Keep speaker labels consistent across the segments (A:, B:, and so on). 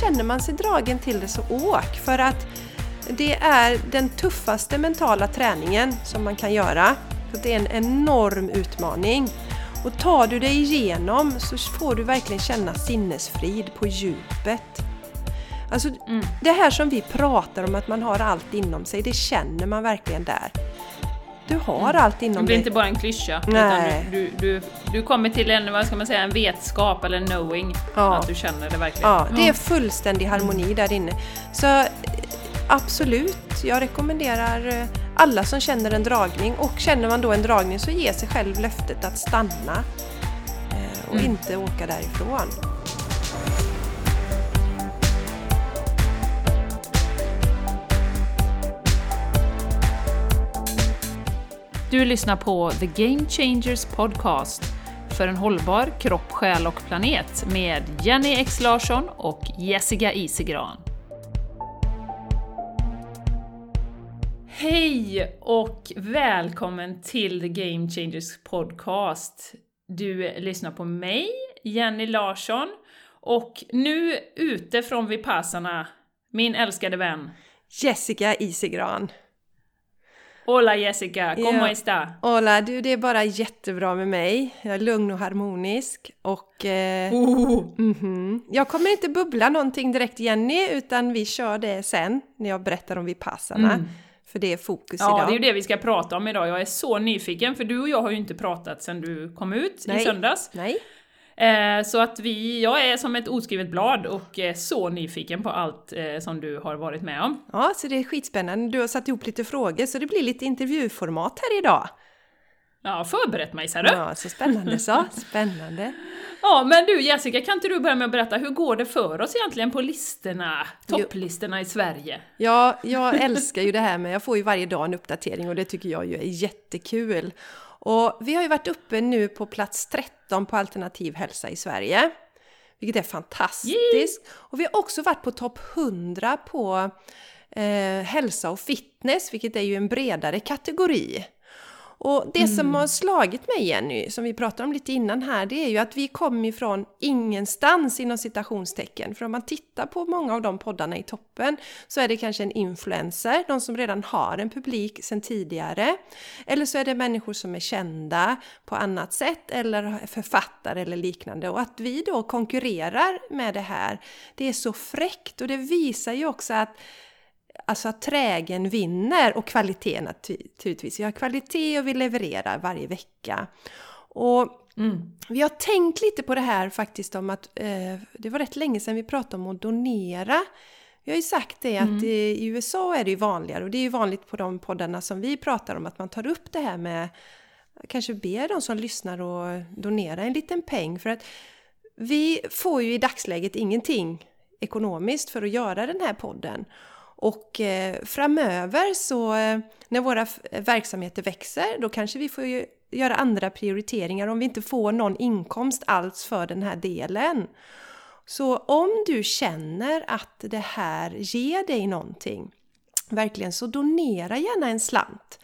A: känner man sig dragen till det så åk för att det är den tuffaste mentala träningen som man kan göra. Det är en enorm utmaning. Och tar du dig igenom så får du verkligen känna sinnesfrid på djupet. Alltså mm. det här som vi pratar om att man har allt inom sig, det känner man verkligen där. Du har allt inom dig.
B: Det blir inte bara en klyscha. Nej. Utan du, du, du, du, kommer till en, vad ska man säga, en vetskap eller knowing. Ja. Att du känner det verkligen.
A: Ja, det är fullständig harmoni där inne. Så absolut, jag rekommenderar eh, alla som känner en dragning och känner man då en dragning så ge sig själv löftet att stanna eh, och mm. inte åka därifrån.
B: Du lyssnar på The Game Changers Podcast för en hållbar kropp, själ och planet med Jenny X Larsson och Jessica Isegran. Hej och välkommen till The Game Changers Podcast. Du lyssnar på mig, Jenny Larsson, och nu ute från Vipassana, min älskade vän
A: Jessica Isegran.
B: Hola Jessica, ¿cómo ja. está?
A: Hola, du det är bara jättebra med mig. Jag är lugn och harmonisk och... Eh, uh. mm -hmm. Jag kommer inte bubbla någonting direkt Jenny, utan vi kör det sen när jag berättar om Vipassana. Mm. För det är fokus
B: ja,
A: idag.
B: Ja, det är ju det vi ska prata om idag. Jag är så nyfiken, för du och jag har ju inte pratat sedan du kom ut Nej. i söndags.
A: Nej.
B: Eh, så att vi, jag är som ett oskrivet blad och är så nyfiken på allt eh, som du har varit med om.
A: Ja, så det är skitspännande. Du har satt ihop lite frågor, så det blir lite intervjuformat här idag.
B: Ja, förberett mig ser du!
A: Ja, så spännande så. Spännande.
B: Ja, men du Jessica, kan inte du börja med att berätta, hur går det för oss egentligen på listorna, topplistorna i Sverige?
A: Ja, jag älskar ju det här med, jag får ju varje dag en uppdatering och det tycker jag ju är jättekul. Och vi har ju varit uppe nu på plats 13 på alternativ hälsa i Sverige. Vilket är fantastiskt. Yay! Och vi har också varit på topp 100 på eh, hälsa och fitness, vilket är ju en bredare kategori. Och det mm. som har slagit mig Jenny, som vi pratade om lite innan här, det är ju att vi kommer ifrån ingenstans inom citationstecken. För om man tittar på många av de poddarna i toppen så är det kanske en influencer, de som redan har en publik sedan tidigare. Eller så är det människor som är kända på annat sätt, eller författare eller liknande. Och att vi då konkurrerar med det här, det är så fräckt och det visar ju också att Alltså att trägen vinner och kvaliteten naturligtvis. Vi har kvalitet och vi levererar varje vecka. Och mm. vi har tänkt lite på det här faktiskt om att eh, det var rätt länge sedan vi pratade om att donera. Vi har ju sagt det att mm. i USA är det ju vanligare och det är ju vanligt på de poddarna som vi pratar om att man tar upp det här med kanske ber de som lyssnar att donera en liten peng för att vi får ju i dagsläget ingenting ekonomiskt för att göra den här podden. Och eh, framöver så eh, när våra verksamheter växer då kanske vi får göra andra prioriteringar om vi inte får någon inkomst alls för den här delen. Så om du känner att det här ger dig någonting, verkligen, så donera gärna en slant.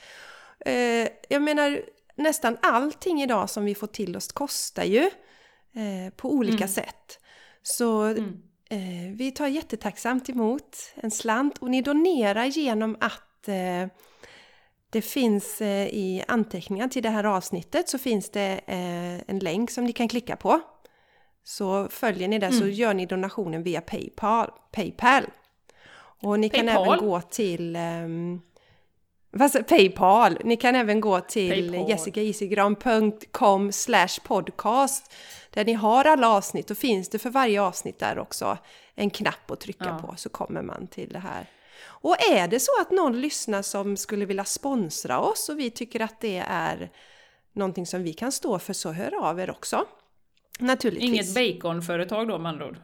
A: Eh, jag menar, nästan allting idag som vi får till oss kostar ju på olika mm. sätt. Så mm. Eh, vi tar jättetacksamt emot en slant och ni donerar genom att eh, det finns eh, i anteckningar till det här avsnittet så finns det eh, en länk som ni kan klicka på. Så följer ni det mm. så gör ni donationen via Paypal. Paypal. Och ni Paypal. kan även gå till um, Paypal. Ni kan även gå till jessicaisigran.com podcast där ni har alla avsnitt och finns det för varje avsnitt där också en knapp att trycka ja. på så kommer man till det här. Och är det så att någon lyssnar som skulle vilja sponsra oss och vi tycker att det är någonting som vi kan stå för så hör av er också. Naturligtvis.
B: Inget baconföretag då med andra ord?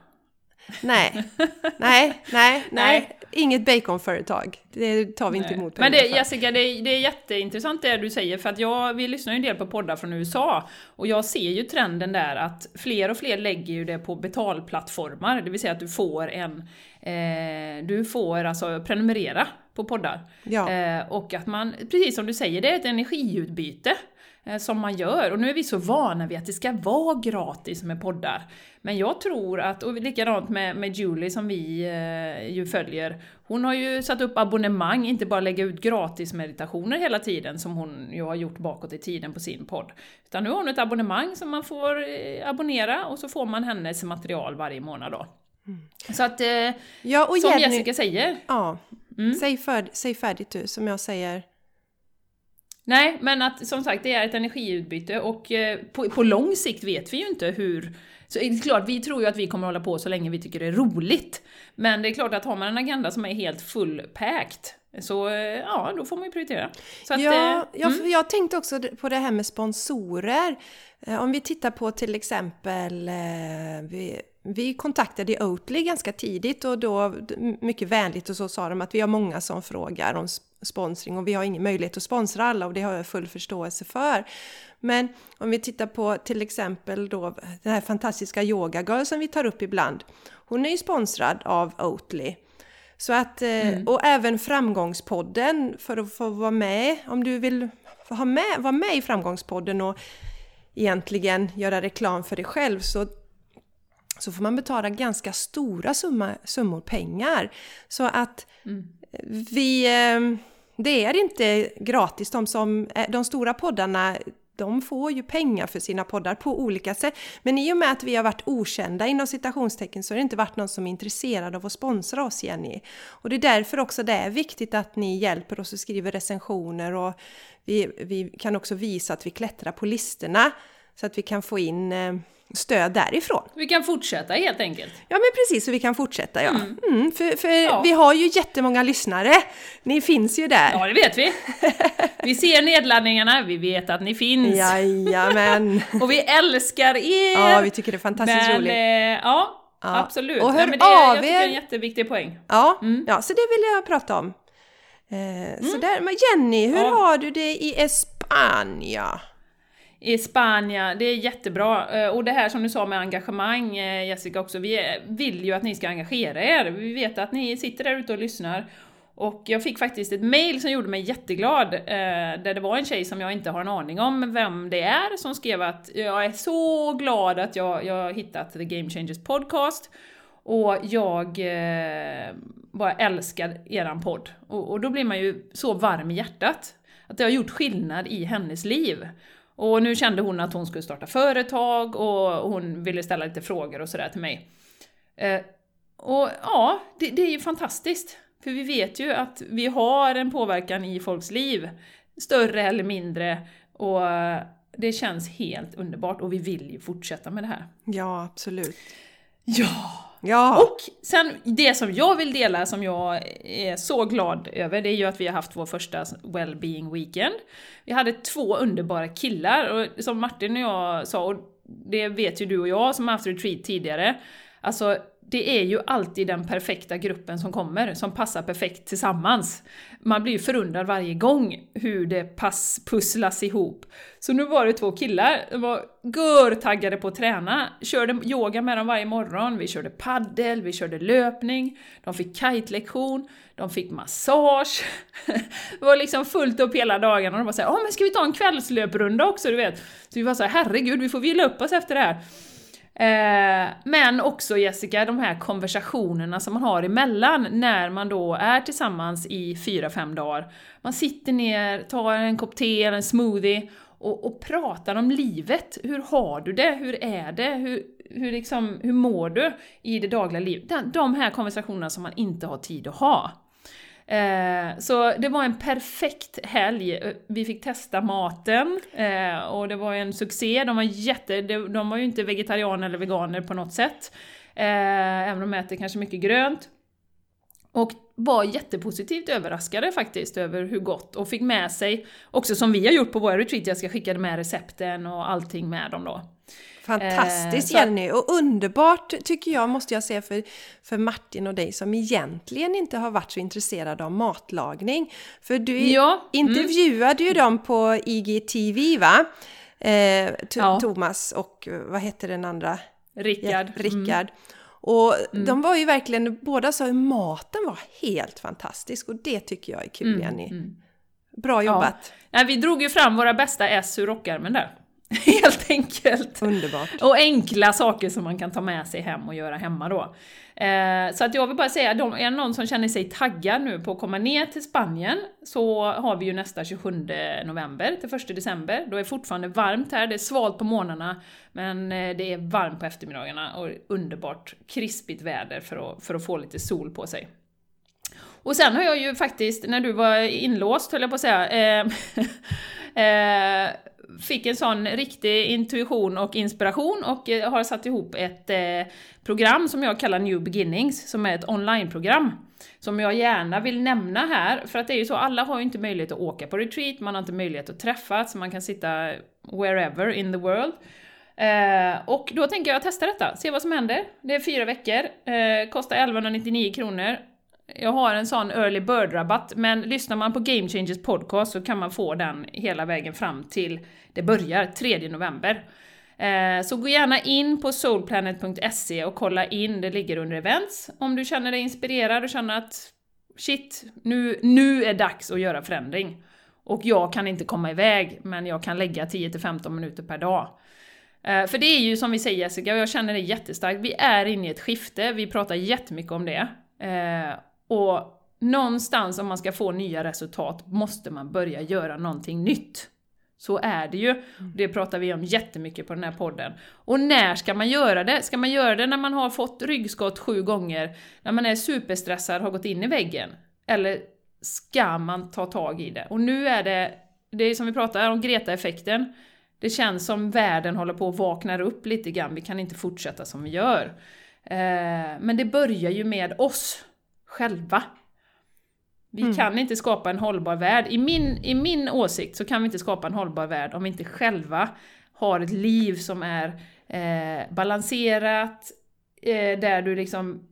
A: Nej, nej, nej, nej. Inget baconföretag. Det tar vi inte emot
B: Men det, Jessica, det är, det är jätteintressant det du säger, för att jag, vi lyssnar ju en del på poddar från USA, och jag ser ju trenden där att fler och fler lägger ju det på betalplattformar, det vill säga att du får en, eh, du får alltså prenumerera på poddar. Ja. Eh, och att man, precis som du säger, det är ett energiutbyte. Eh, som man gör. Och nu är vi så vana vid att det ska vara gratis med poddar. Men jag tror att, och likadant med, med Julie som vi eh, ju följer, hon har ju satt upp abonnemang, inte bara lägga ut gratis meditationer hela tiden som hon ju har gjort bakåt i tiden på sin podd. Utan nu har hon ett abonnemang som man får eh, abonnera och så får man hennes material varje månad då. Mm. Så att, eh, ja, och som Jenny, Jessica säger.
A: Ja, mm. säg, för, säg färdigt du, som jag säger.
B: Nej, men att som sagt det är ett energiutbyte och eh, på, på lång sikt vet vi ju inte hur så det är klart, vi tror ju att vi kommer hålla på så länge vi tycker det är roligt. Men det är klart att har man en agenda som är helt fullpacked, så eh, ja, då får man ju prioritera.
A: Att, ja, eh, jag, mm. jag tänkte också på det här med sponsorer. Eh, om vi tittar på till exempel, vi, vi kontaktade Oatly ganska tidigt och då mycket vänligt och så sa de att vi har många som frågar om sponsring och vi har ingen möjlighet att sponsra alla och det har jag full förståelse för. Men om vi tittar på till exempel då den här fantastiska Yoga Girl som vi tar upp ibland. Hon är ju sponsrad av Oatly. Så att, eh, mm. Och även Framgångspodden för att få vara med, om du vill ha med, vara med i Framgångspodden och egentligen göra reklam för dig själv så, så får man betala ganska stora summa, summor pengar. Så att mm. vi eh, det är inte gratis. De, som, eh, de stora poddarna de får ju pengar för sina poddar på olika sätt. Men i och med att vi har varit okända inom citationstecken så har det inte varit någon som är intresserad av att sponsra oss Jenny. Och det är därför också det är viktigt att ni hjälper oss och skriver recensioner och vi, vi kan också visa att vi klättrar på listorna så att vi kan få in eh, stöd därifrån.
B: Vi kan fortsätta helt enkelt.
A: Ja men precis, så vi kan fortsätta ja. Mm. Mm, för för ja. vi har ju jättemånga lyssnare. Ni finns ju där.
B: Ja det vet vi. Vi ser nedladdningarna, vi vet att ni finns.
A: Jajamän.
B: och vi älskar er!
A: Ja, vi tycker det är fantastiskt men, roligt. Eh,
B: ja, ja, absolut.
A: Och hör
B: ja, men det,
A: av
B: jag tycker det är en jätteviktig poäng.
A: Ja, mm. ja, så det vill jag prata om. Eh, mm. Så där. Men Jenny, hur ja. har du det i Espanja?
B: I Spanien, det är jättebra. Eh, och det här som du sa med engagemang eh, Jessica också, vi vill ju att ni ska engagera er. Vi vet att ni sitter där ute och lyssnar. Och jag fick faktiskt ett mail som gjorde mig jätteglad, eh, där det var en tjej som jag inte har en aning om vem det är, som skrev att jag är så glad att jag, jag har hittat The Game Changers Podcast, och jag bara älskar eran podd. Och, och då blir man ju så varm i hjärtat, att det har gjort skillnad i hennes liv. Och nu kände hon att hon skulle starta företag och hon ville ställa lite frågor och sådär till mig. Eh, och ja, det, det, är ju fantastiskt. För vi vet ju att vi har en påverkan i folks liv, större eller mindre, och det känns helt underbart och vi vill ju fortsätta med det här.
A: Ja, absolut.
B: Ja!
A: Ja.
B: Och sen det som jag vill dela, som jag är så glad över, det är ju att vi har haft vår första Wellbeing Weekend. Vi hade två underbara killar, och som Martin och jag sa, och det vet ju du och jag som har haft retreat tidigare, alltså det är ju alltid den perfekta gruppen som kommer, som passar perfekt tillsammans. Man blir ju förundrad varje gång hur det pass, pusslas ihop. Så nu var det två killar, de var görtaggade på att träna, körde yoga med dem varje morgon, vi körde paddel, vi körde löpning, de fick kite-lektion, de fick massage. det var liksom fullt upp hela dagen och de var såhär, ja men ska vi ta en kvällslöprunda också, du vet? Så vi var såhär, herregud, vi får vila upp oss efter det här. Eh, men också Jessica, de här konversationerna som man har emellan när man då är tillsammans i fyra fem dagar. Man sitter ner, tar en kopp te eller en smoothie och, och pratar om livet. Hur har du det? Hur är det? Hur, hur, liksom, hur mår du i det dagliga livet? De här konversationerna som man inte har tid att ha. Eh, så det var en perfekt helg. Vi fick testa maten eh, och det var en succé. De var jätte, de var ju inte vegetarianer eller veganer på något sätt. Eh, även om de äter kanske mycket grönt. Och var jättepositivt överraskade faktiskt över hur gott och fick med sig, också som vi har gjort på våra retreat, jag ska skicka med recepten och allting med dem då.
A: Fantastiskt eh, Jenny! Och underbart tycker jag, måste jag säga, för, för Martin och dig som egentligen inte har varit så intresserade av matlagning. För du ja, intervjuade mm. ju dem på IGTV va? Eh, ja. Thomas och vad heter den andra?
B: Rickard.
A: Ja, Rickard. Mm. Och mm. de var ju verkligen, båda sa att maten var helt fantastisk och det tycker jag är kul mm, Jenny. Mm. Bra jobbat!
B: Ja. Nej, vi drog ju fram våra bästa S ur rockärmen där. Helt enkelt.
A: Underbart!
B: Och enkla saker som man kan ta med sig hem och göra hemma då. Eh, så att jag vill bara säga, de, är det någon som känner sig taggad nu på att komma ner till Spanien så har vi ju nästa 27 november till 1 december. Då är det fortfarande varmt här, det är svalt på morgnarna men eh, det är varmt på eftermiddagarna och underbart krispigt väder för att, för att få lite sol på sig. Och sen har jag ju faktiskt, när du var inlåst höll jag på att säga, eh, eh, fick en sån riktig intuition och inspiration och eh, har satt ihop ett eh, program som jag kallar New Beginnings, som är ett onlineprogram. Som jag gärna vill nämna här, för att det är ju så, alla har ju inte möjlighet att åka på retreat, man har inte möjlighet att träffas, man kan sitta wherever in the world. Eh, och då tänker jag testa detta, se vad som händer. Det är fyra veckor, eh, kostar 1199 kronor. Jag har en sån early bird-rabatt, men lyssnar man på Game Changers podcast så kan man få den hela vägen fram till det börjar, 3 november. Eh, så gå gärna in på soulplanet.se och kolla in, det ligger under events, om du känner dig inspirerad och känner att shit, nu, nu är dags att göra förändring. Och jag kan inte komma iväg, men jag kan lägga 10-15 minuter per dag. Eh, för det är ju som vi säger Jessica, och jag känner det jättestarkt, vi är inne i ett skifte, vi pratar jättemycket om det. Eh, och någonstans om man ska få nya resultat måste man börja göra någonting nytt. Så är det ju. Det pratar vi om jättemycket på den här podden. Och när ska man göra det? Ska man göra det när man har fått ryggskott sju gånger, när man är superstressad, har gått in i väggen? Eller ska man ta tag i det? Och nu är det, det är som vi pratar om Greta-effekten. Det känns som världen håller på att vakna upp lite grann, vi kan inte fortsätta som vi gör. Eh, men det börjar ju med oss själva. Vi mm. kan inte skapa en hållbar värld. I min, I min åsikt så kan vi inte skapa en hållbar värld om vi inte själva har ett liv som är eh, balanserat, eh, där du liksom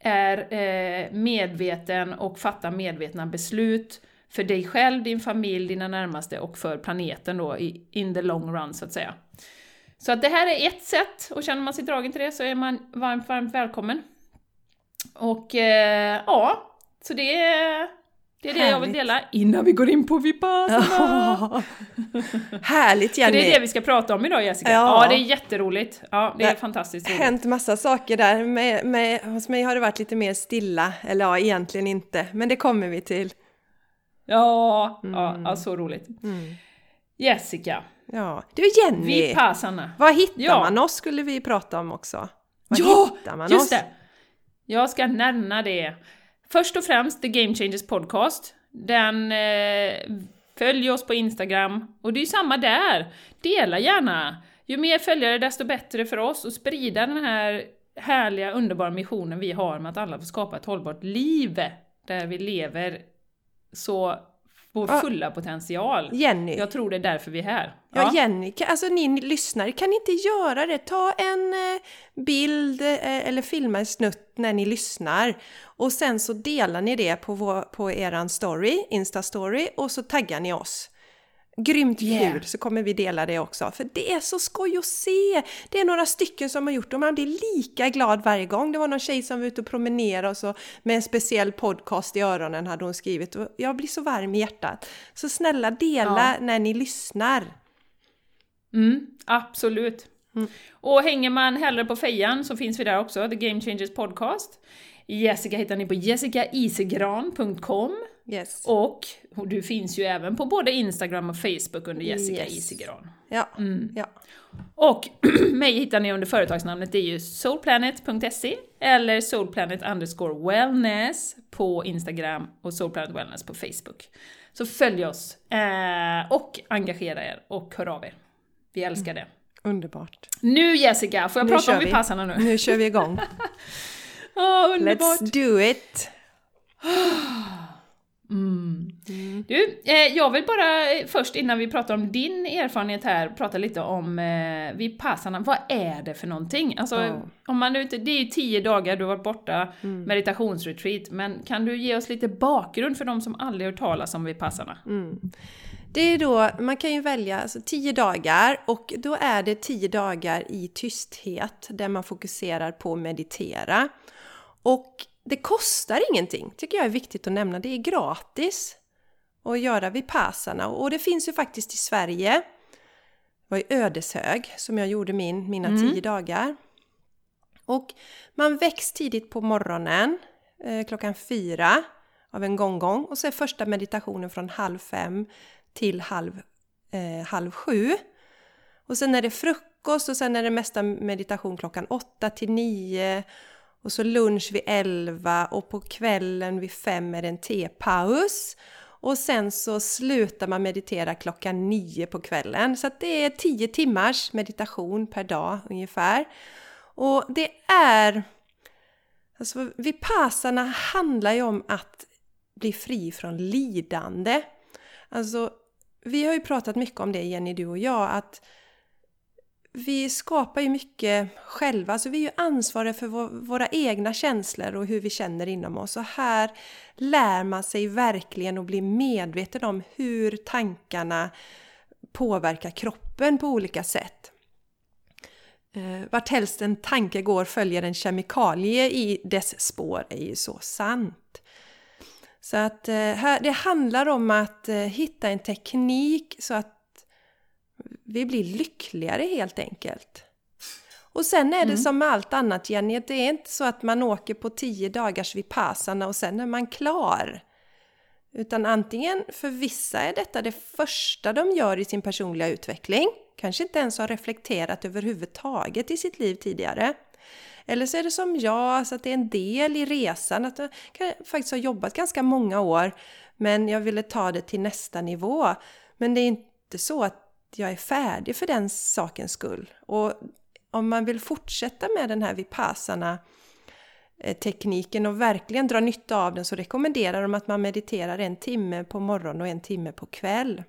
B: är eh, medveten och fattar medvetna beslut för dig själv, din familj, dina närmaste och för planeten då i, in the long run så att säga. Så att det här är ett sätt, och känner man sig dragen till det så är man varmt, varmt välkommen. Och eh, ja, så det är, det är det jag vill dela innan vi går in på Vipassana.
A: Härligt Jenny!
B: det är det vi ska prata om idag Jessica. Ja, ja det är jätteroligt. Ja, det är det fantastiskt roligt.
A: Det har hänt massa saker där. Med, med, hos mig har det varit lite mer stilla, eller ja, egentligen inte, men det kommer vi till.
B: Ja, mm. ja, ja, så roligt. Mm. Jessica.
A: Ja, du Jenny!
B: Vipassana.
A: Var hittar ja. man oss skulle vi prata om också. Var
B: ja, hittar man just oss? det! Jag ska nämna det. Först och främst The Game Changers Podcast. Den... Eh, följ oss på Instagram. Och det är ju samma där. Dela gärna. Ju mer följare desto bättre för oss och sprida den här härliga, underbara missionen vi har med att alla får skapa ett hållbart liv där vi lever så vår fulla potential.
A: Jenny.
B: Jag tror det är därför vi är här.
A: Ja, ja Jenny, alltså ni lyssnare, kan ni inte göra det? Ta en eh, bild eh, eller filma en snutt när ni lyssnar och sen så delar ni det på, vår, på eran story, Insta-story och så taggar ni oss. Grymt kul, yeah. så kommer vi dela det också. För det är så skoj att se! Det är några stycken som har gjort det och man blir lika glad varje gång. Det var någon tjej som var ute och promenerade och så med en speciell podcast i öronen hade hon skrivit. Och jag blir så varm i hjärtat. Så snälla dela ja. när ni lyssnar!
B: Mm, absolut! Mm. Och hänger man hellre på fejan så finns vi där också, The Game Changers Podcast. Jessica hittar ni på jessicaisigran.com
A: Yes.
B: Och du finns ju även på både Instagram och Facebook under Jessica yes. Isigran.
A: Ja. Mm. ja.
B: Och mig hittar ni under företagsnamnet, det är ju soulplanet.se eller soulplanet underscore wellness på Instagram och soulplanet wellness på Facebook. Så följ oss eh, och engagera er och hör av er. Vi älskar mm. det.
A: Underbart.
B: Nu Jessica, får jag nu prata om Vipassana nu?
A: Nu kör vi igång.
B: oh, underbart!
A: Let's do it!
B: Mm. Mm. Du, eh, jag vill bara eh, först innan vi pratar om din erfarenhet här, prata lite om eh, Vipassana. Vad är det för någonting? Alltså, oh. om man ute, det är ju tio dagar du har varit borta, mm. meditationsretreat, men kan du ge oss lite bakgrund för de som aldrig hört talas om Vipassana?
A: Mm. Det är då, man kan ju välja alltså, tio dagar och då är det tio dagar i tysthet där man fokuserar på att meditera. Och det kostar ingenting, tycker jag är viktigt att nämna. Det är gratis. och göra vipassana. Och det finns ju faktiskt i Sverige. Det var i Ödeshög som jag gjorde min, mina mm. tio dagar. Och man väcks tidigt på morgonen, eh, klockan fyra av en gonggong. Och så är första meditationen från halv fem till halv, eh, halv sju. Och sen är det frukost och sen är det mesta meditation klockan åtta till nio. Och så lunch vid elva och på kvällen vid 5 är det en tepaus. Och sen så slutar man meditera klockan 9 på kvällen. Så det är 10 timmars meditation per dag ungefär. Och det är... Alltså Vipassana handlar ju om att bli fri från lidande. Alltså, vi har ju pratat mycket om det Jenny, du och jag, att vi skapar ju mycket själva, alltså vi är ju ansvariga för våra egna känslor och hur vi känner inom oss. Och här lär man sig verkligen att bli medveten om hur tankarna påverkar kroppen på olika sätt. Eh, varthelst vart helst en tanke går följer en kemikalie i dess spår är ju så sant. Så att eh, här, det handlar om att eh, hitta en teknik så att vi blir lyckligare helt enkelt. Och sen är det mm. som med allt annat Jenny, det är inte så att man åker på tio dagars vipassana och sen är man klar. Utan antingen, för vissa är detta det första de gör i sin personliga utveckling, kanske inte ens har reflekterat överhuvudtaget i sitt liv tidigare. Eller så är det som jag, alltså att det är en del i resan, att jag faktiskt har jobbat ganska många år men jag ville ta det till nästa nivå. Men det är inte så att jag är färdig för den sakens skull. Och om man vill fortsätta med den här vipassana eh, tekniken och verkligen dra nytta av den så rekommenderar de att man mediterar en timme på morgon och en timme på kväll.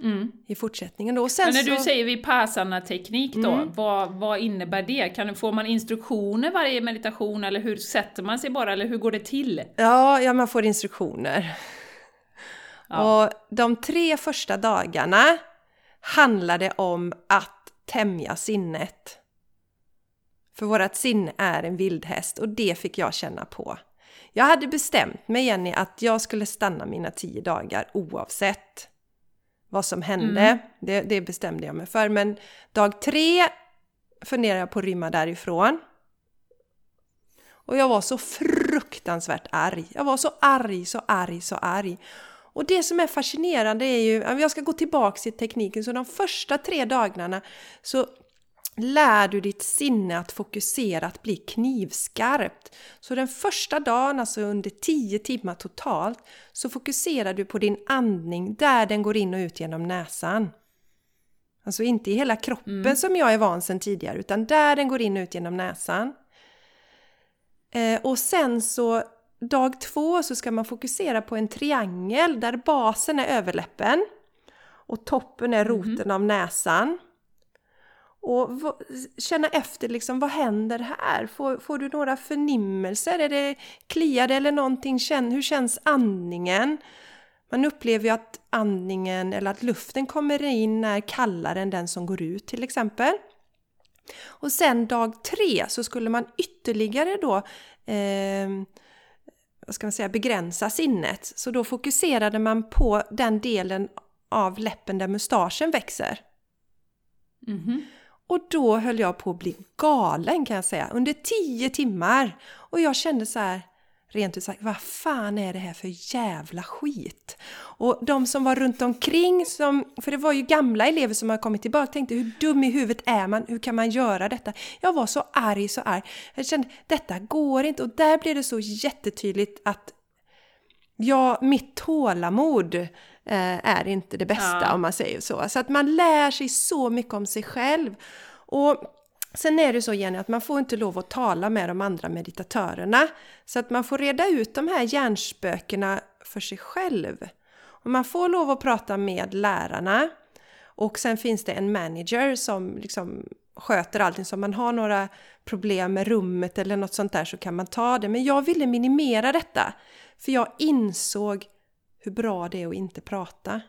A: Mm. I fortsättningen då.
B: Sen Men när så... du säger vipassana-teknik då, mm. vad, vad innebär det? Kan, får man instruktioner varje meditation eller hur sätter man sig bara eller hur går det till?
A: Ja, ja man får instruktioner. Ja. Och de tre första dagarna handlade om att tämja sinnet. För vårt sinne är en vildhäst och det fick jag känna på. Jag hade bestämt mig Jenny att jag skulle stanna mina tio dagar oavsett vad som hände. Mm. Det, det, bestämde jag mig för. Men dag tre funderade jag på att rymma därifrån. Och jag var så fruktansvärt arg. Jag var så arg, så arg, så arg. Och det som är fascinerande är ju, jag ska gå tillbaka till tekniken, så de första tre dagarna så lär du ditt sinne att fokusera, att bli knivskarpt. Så den första dagen, alltså under 10 timmar totalt, så fokuserar du på din andning där den går in och ut genom näsan. Alltså inte i hela kroppen mm. som jag är van sedan tidigare, utan där den går in och ut genom näsan. Eh, och sen så Dag två så ska man fokusera på en triangel där basen är överläppen och toppen är roten mm. av näsan. Och känna efter liksom, vad händer här? Får, får du några förnimmelser? Är det kliar eller någonting? Hur känns andningen? Man upplever ju att andningen eller att luften kommer in är kallare än den som går ut till exempel. Och sen dag tre så skulle man ytterligare då eh, vad ska man säga, begränsa sinnet. Så då fokuserade man på den delen av läppen där mustaschen växer. Mm -hmm. Och då höll jag på att bli galen kan jag säga, under tio timmar. Och jag kände så här, rent ut sagt, vad fan är det här för jävla skit? Och de som var runt omkring, som, för det var ju gamla elever som har kommit tillbaka, tänkte hur dum i huvudet är man? Hur kan man göra detta? Jag var så arg, så arg. Jag kände, detta går inte. Och där blev det så jättetydligt att ja, mitt tålamod eh, är inte det bästa ja. om man säger så. Så att man lär sig så mycket om sig själv. Och Sen är det så Jenny att man får inte lov att tala med de andra meditatörerna. Så att man får reda ut de här hjärnspökena för sig själv. Och man får lov att prata med lärarna. Och sen finns det en manager som liksom sköter allting. Så om man har några problem med rummet eller något sånt där så kan man ta det. Men jag ville minimera detta. För jag insåg hur bra det är att inte prata.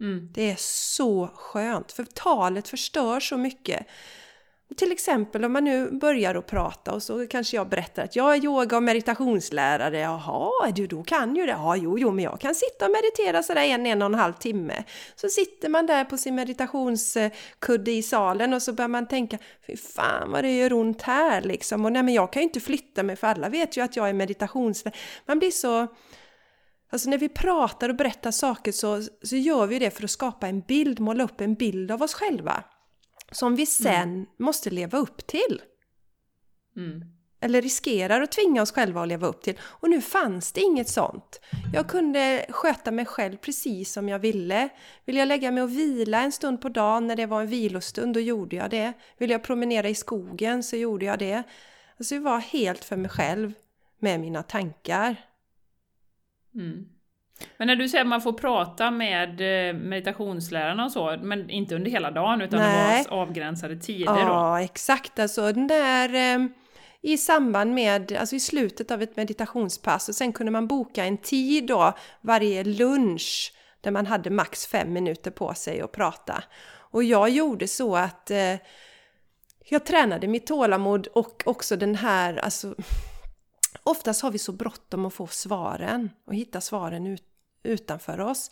A: Mm. Det är så skönt, för talet förstör så mycket. till exempel om man nu börjar att prata och så kanske jag berättar att jag är yoga och meditationslärare. Jaha, du då kan ju det? Ja, jo, jo, men jag kan sitta och meditera sådär en, en och en halv timme. Så sitter man där på sin meditationskudde i salen och så börjar man tänka, fy fan vad det gör ont här liksom. Och nej, men jag kan ju inte flytta mig för alla vet ju att jag är meditationslärare. Man blir så... Alltså när vi pratar och berättar saker så, så gör vi det för att skapa en bild, måla upp en bild av oss själva som vi sen mm. måste leva upp till. Mm. Eller riskerar att tvinga oss själva att leva upp till. Och nu fanns det inget sånt. Jag kunde sköta mig själv precis som jag ville. Vill jag lägga mig och vila en stund på dagen när det var en vilostund, då gjorde jag det. Vill jag promenera i skogen så gjorde jag det. Alltså jag var helt för mig själv med mina tankar.
B: Mm. Men när du säger att man får prata med eh, meditationslärarna och så, men inte under hela dagen utan Nej. det var avgränsade tider
A: ja,
B: då?
A: Ja, exakt. Alltså den där eh, i samband med, alltså i slutet av ett meditationspass och sen kunde man boka en tid då varje lunch där man hade max fem minuter på sig att prata. Och jag gjorde så att eh, jag tränade mitt tålamod och också den här, alltså Oftast har vi så bråttom att få svaren och hitta svaren ut, utanför oss.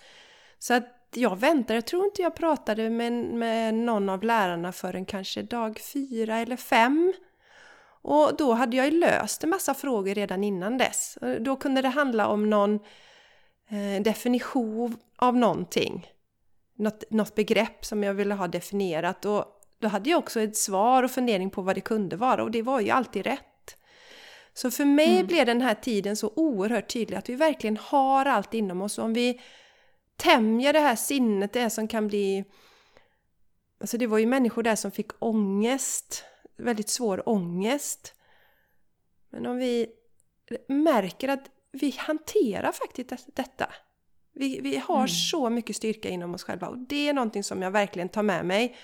A: Så att jag väntar, jag tror inte jag pratade med, med någon av lärarna förrän kanske dag fyra eller fem. Och då hade jag ju löst en massa frågor redan innan dess. Då kunde det handla om någon eh, definition av någonting. Något, något begrepp som jag ville ha definierat. Och då hade jag också ett svar och fundering på vad det kunde vara och det var ju alltid rätt. Så för mig mm. blev den här tiden så oerhört tydlig att vi verkligen har allt inom oss. Och om vi tämjer det här sinnet, det som kan bli... Alltså det var ju människor där som fick ångest, väldigt svår ångest. Men om vi märker att vi hanterar faktiskt detta. Vi, vi har mm. så mycket styrka inom oss själva och det är någonting som jag verkligen tar med mig.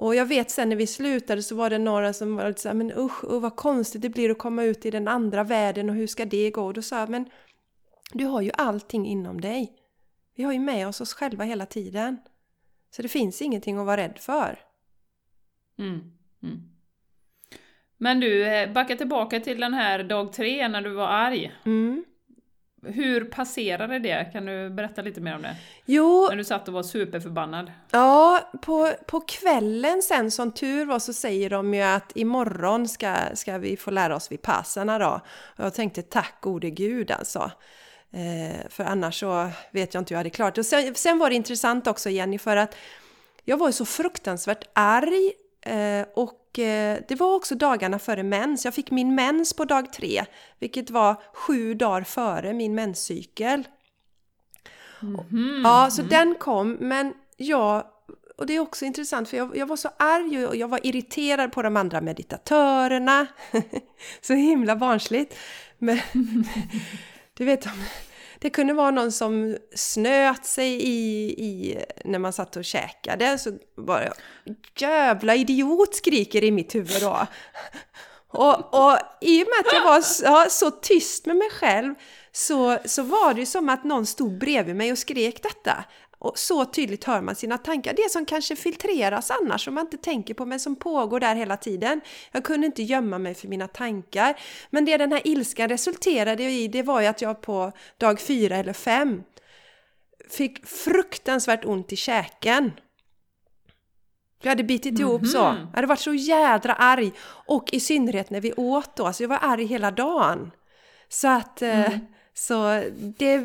A: Och jag vet sen när vi slutade så var det några som var lite såhär, men usch, usch vad konstigt det blir att komma ut i den andra världen och hur ska det gå? Och då sa jag, men du har ju allting inom dig. Vi har ju med oss oss själva hela tiden. Så det finns ingenting att vara rädd för.
B: Mm. Mm. Men du, eh, backa tillbaka till den här dag tre när du var arg. Mm. Hur passerade det? Kan du berätta lite mer om det?
A: Jo...
B: När du satt och var superförbannad.
A: Ja, på, på kvällen sen som tur var så säger de ju att imorgon ska, ska vi få lära oss vid passarna då. Och jag tänkte tack gode gud alltså. Eh, för annars så vet jag inte hur jag hade klarat det. Och sen, sen var det intressant också Jenny för att jag var ju så fruktansvärt arg Eh, och eh, det var också dagarna före mens. Jag fick min mens på dag tre, vilket var sju dagar före min menscykel. Mm -hmm. Ja, så den kom, men jag och det är också intressant för jag, jag, var så arg och jag var irriterad på de andra meditatörerna. så himla barnsligt. Men du vet, det kunde vara någon som snöt sig i, i när man satt och käkade. Så bara jävla idiot skriker i mitt huvud då. Och, och i och med att jag var så, så tyst med mig själv så, så var det ju som att någon stod bredvid mig och skrek detta. Och så tydligt hör man sina tankar. Det som kanske filtreras annars, som man inte tänker på, men som pågår där hela tiden. Jag kunde inte gömma mig för mina tankar. Men det den här ilskan resulterade i, det var ju att jag på dag fyra eller fem fick fruktansvärt ont i käken. Jag hade bitit mm -hmm. ihop så. Jag hade varit så jädra arg. Och i synnerhet när vi åt då. Alltså jag var arg hela dagen. Så att... Eh, mm. Så det,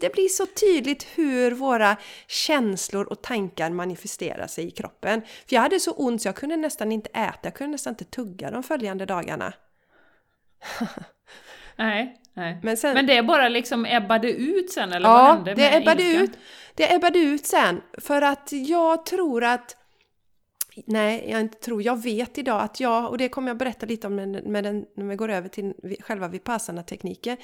A: det blir så tydligt hur våra känslor och tankar manifesterar sig i kroppen. För jag hade så ont så jag kunde nästan inte äta, jag kunde nästan inte tugga de följande dagarna.
B: nej, nej. Men, sen, Men det bara liksom ebbade ut sen eller
A: ja,
B: vad hände
A: det ebbade ut. Det ebbade ut sen. För att jag tror att Nej, jag inte tror. Jag vet idag att jag, och det kommer jag berätta lite om med den, när vi går över till själva vipassana-tekniken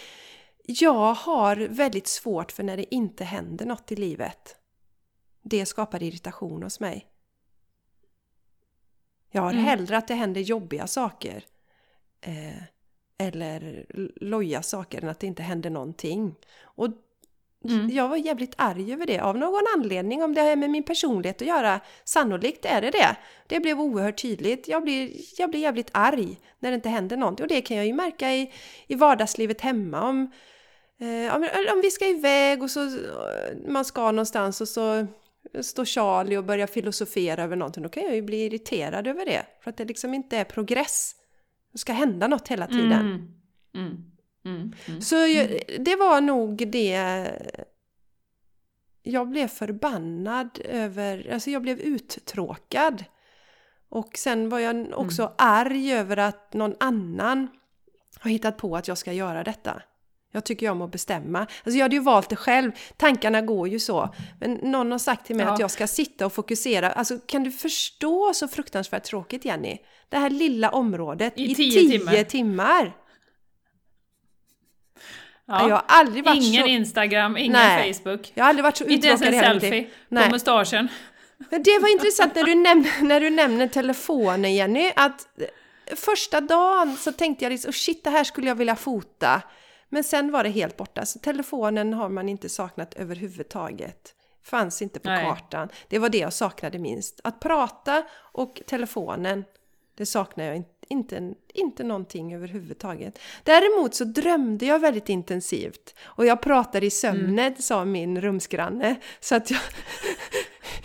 A: jag har väldigt svårt för när det inte händer något i livet. Det skapar irritation hos mig. Jag har mm. hellre att det händer jobbiga saker eh, eller loja saker än att det inte händer någonting. Och
B: Mm.
A: Jag var jävligt arg över det av någon anledning, om det har med min personlighet att göra. Sannolikt är det det. Det blev oerhört tydligt. Jag blir, jag blir jävligt arg när det inte händer någonting. Och det kan jag ju märka i, i vardagslivet hemma. Om, eh, om, om vi ska iväg och så man ska någonstans och så står Charlie och börjar filosofera över någonting. Då kan jag ju bli irriterad över det. För att det liksom inte är progress. Det ska hända något hela tiden.
B: Mm. Mm. Mm. Mm.
A: Så jag, det var nog det jag blev förbannad över, alltså jag blev uttråkad. Och sen var jag också
B: Mm.
A: arg över att någon annan har hittat på att jag ska göra detta. Jag tycker jag om att bestämma. Alltså jag hade ju valt det själv, tankarna går ju så. Men någon har sagt till mig
B: Ja.
A: att jag ska sitta och fokusera. Alltså kan du förstå så fruktansvärt tråkigt Jenny? Det här lilla området
B: I
A: i
B: tio
A: tio,
B: timmar.
A: timmar.
B: Ja.
A: Jag har aldrig varit
B: Ingen
A: så...
B: Instagram, ingen
A: Nej.
B: Facebook.
A: Jag har aldrig varit så
B: Inte ens en
A: uttråkad
B: selfie
A: Nej.
B: på mustaschen.
A: Men det var intressant när du, nämner, när du nämner telefonen Jenny, att första dagen så tänkte jag liksom, oh shit det här skulle jag vilja fota. Men sen var det helt borta, så telefonen har man inte saknat överhuvudtaget. Fanns inte på
B: Nej.
A: kartan. Det var det jag saknade minst. Att prata och telefonen, det saknar jag inte, inte, inte någonting överhuvudtaget. Däremot så drömde jag väldigt intensivt. Och jag pratade i sömnen,
B: Mm.
A: sa min rumsgranne. Så att jag,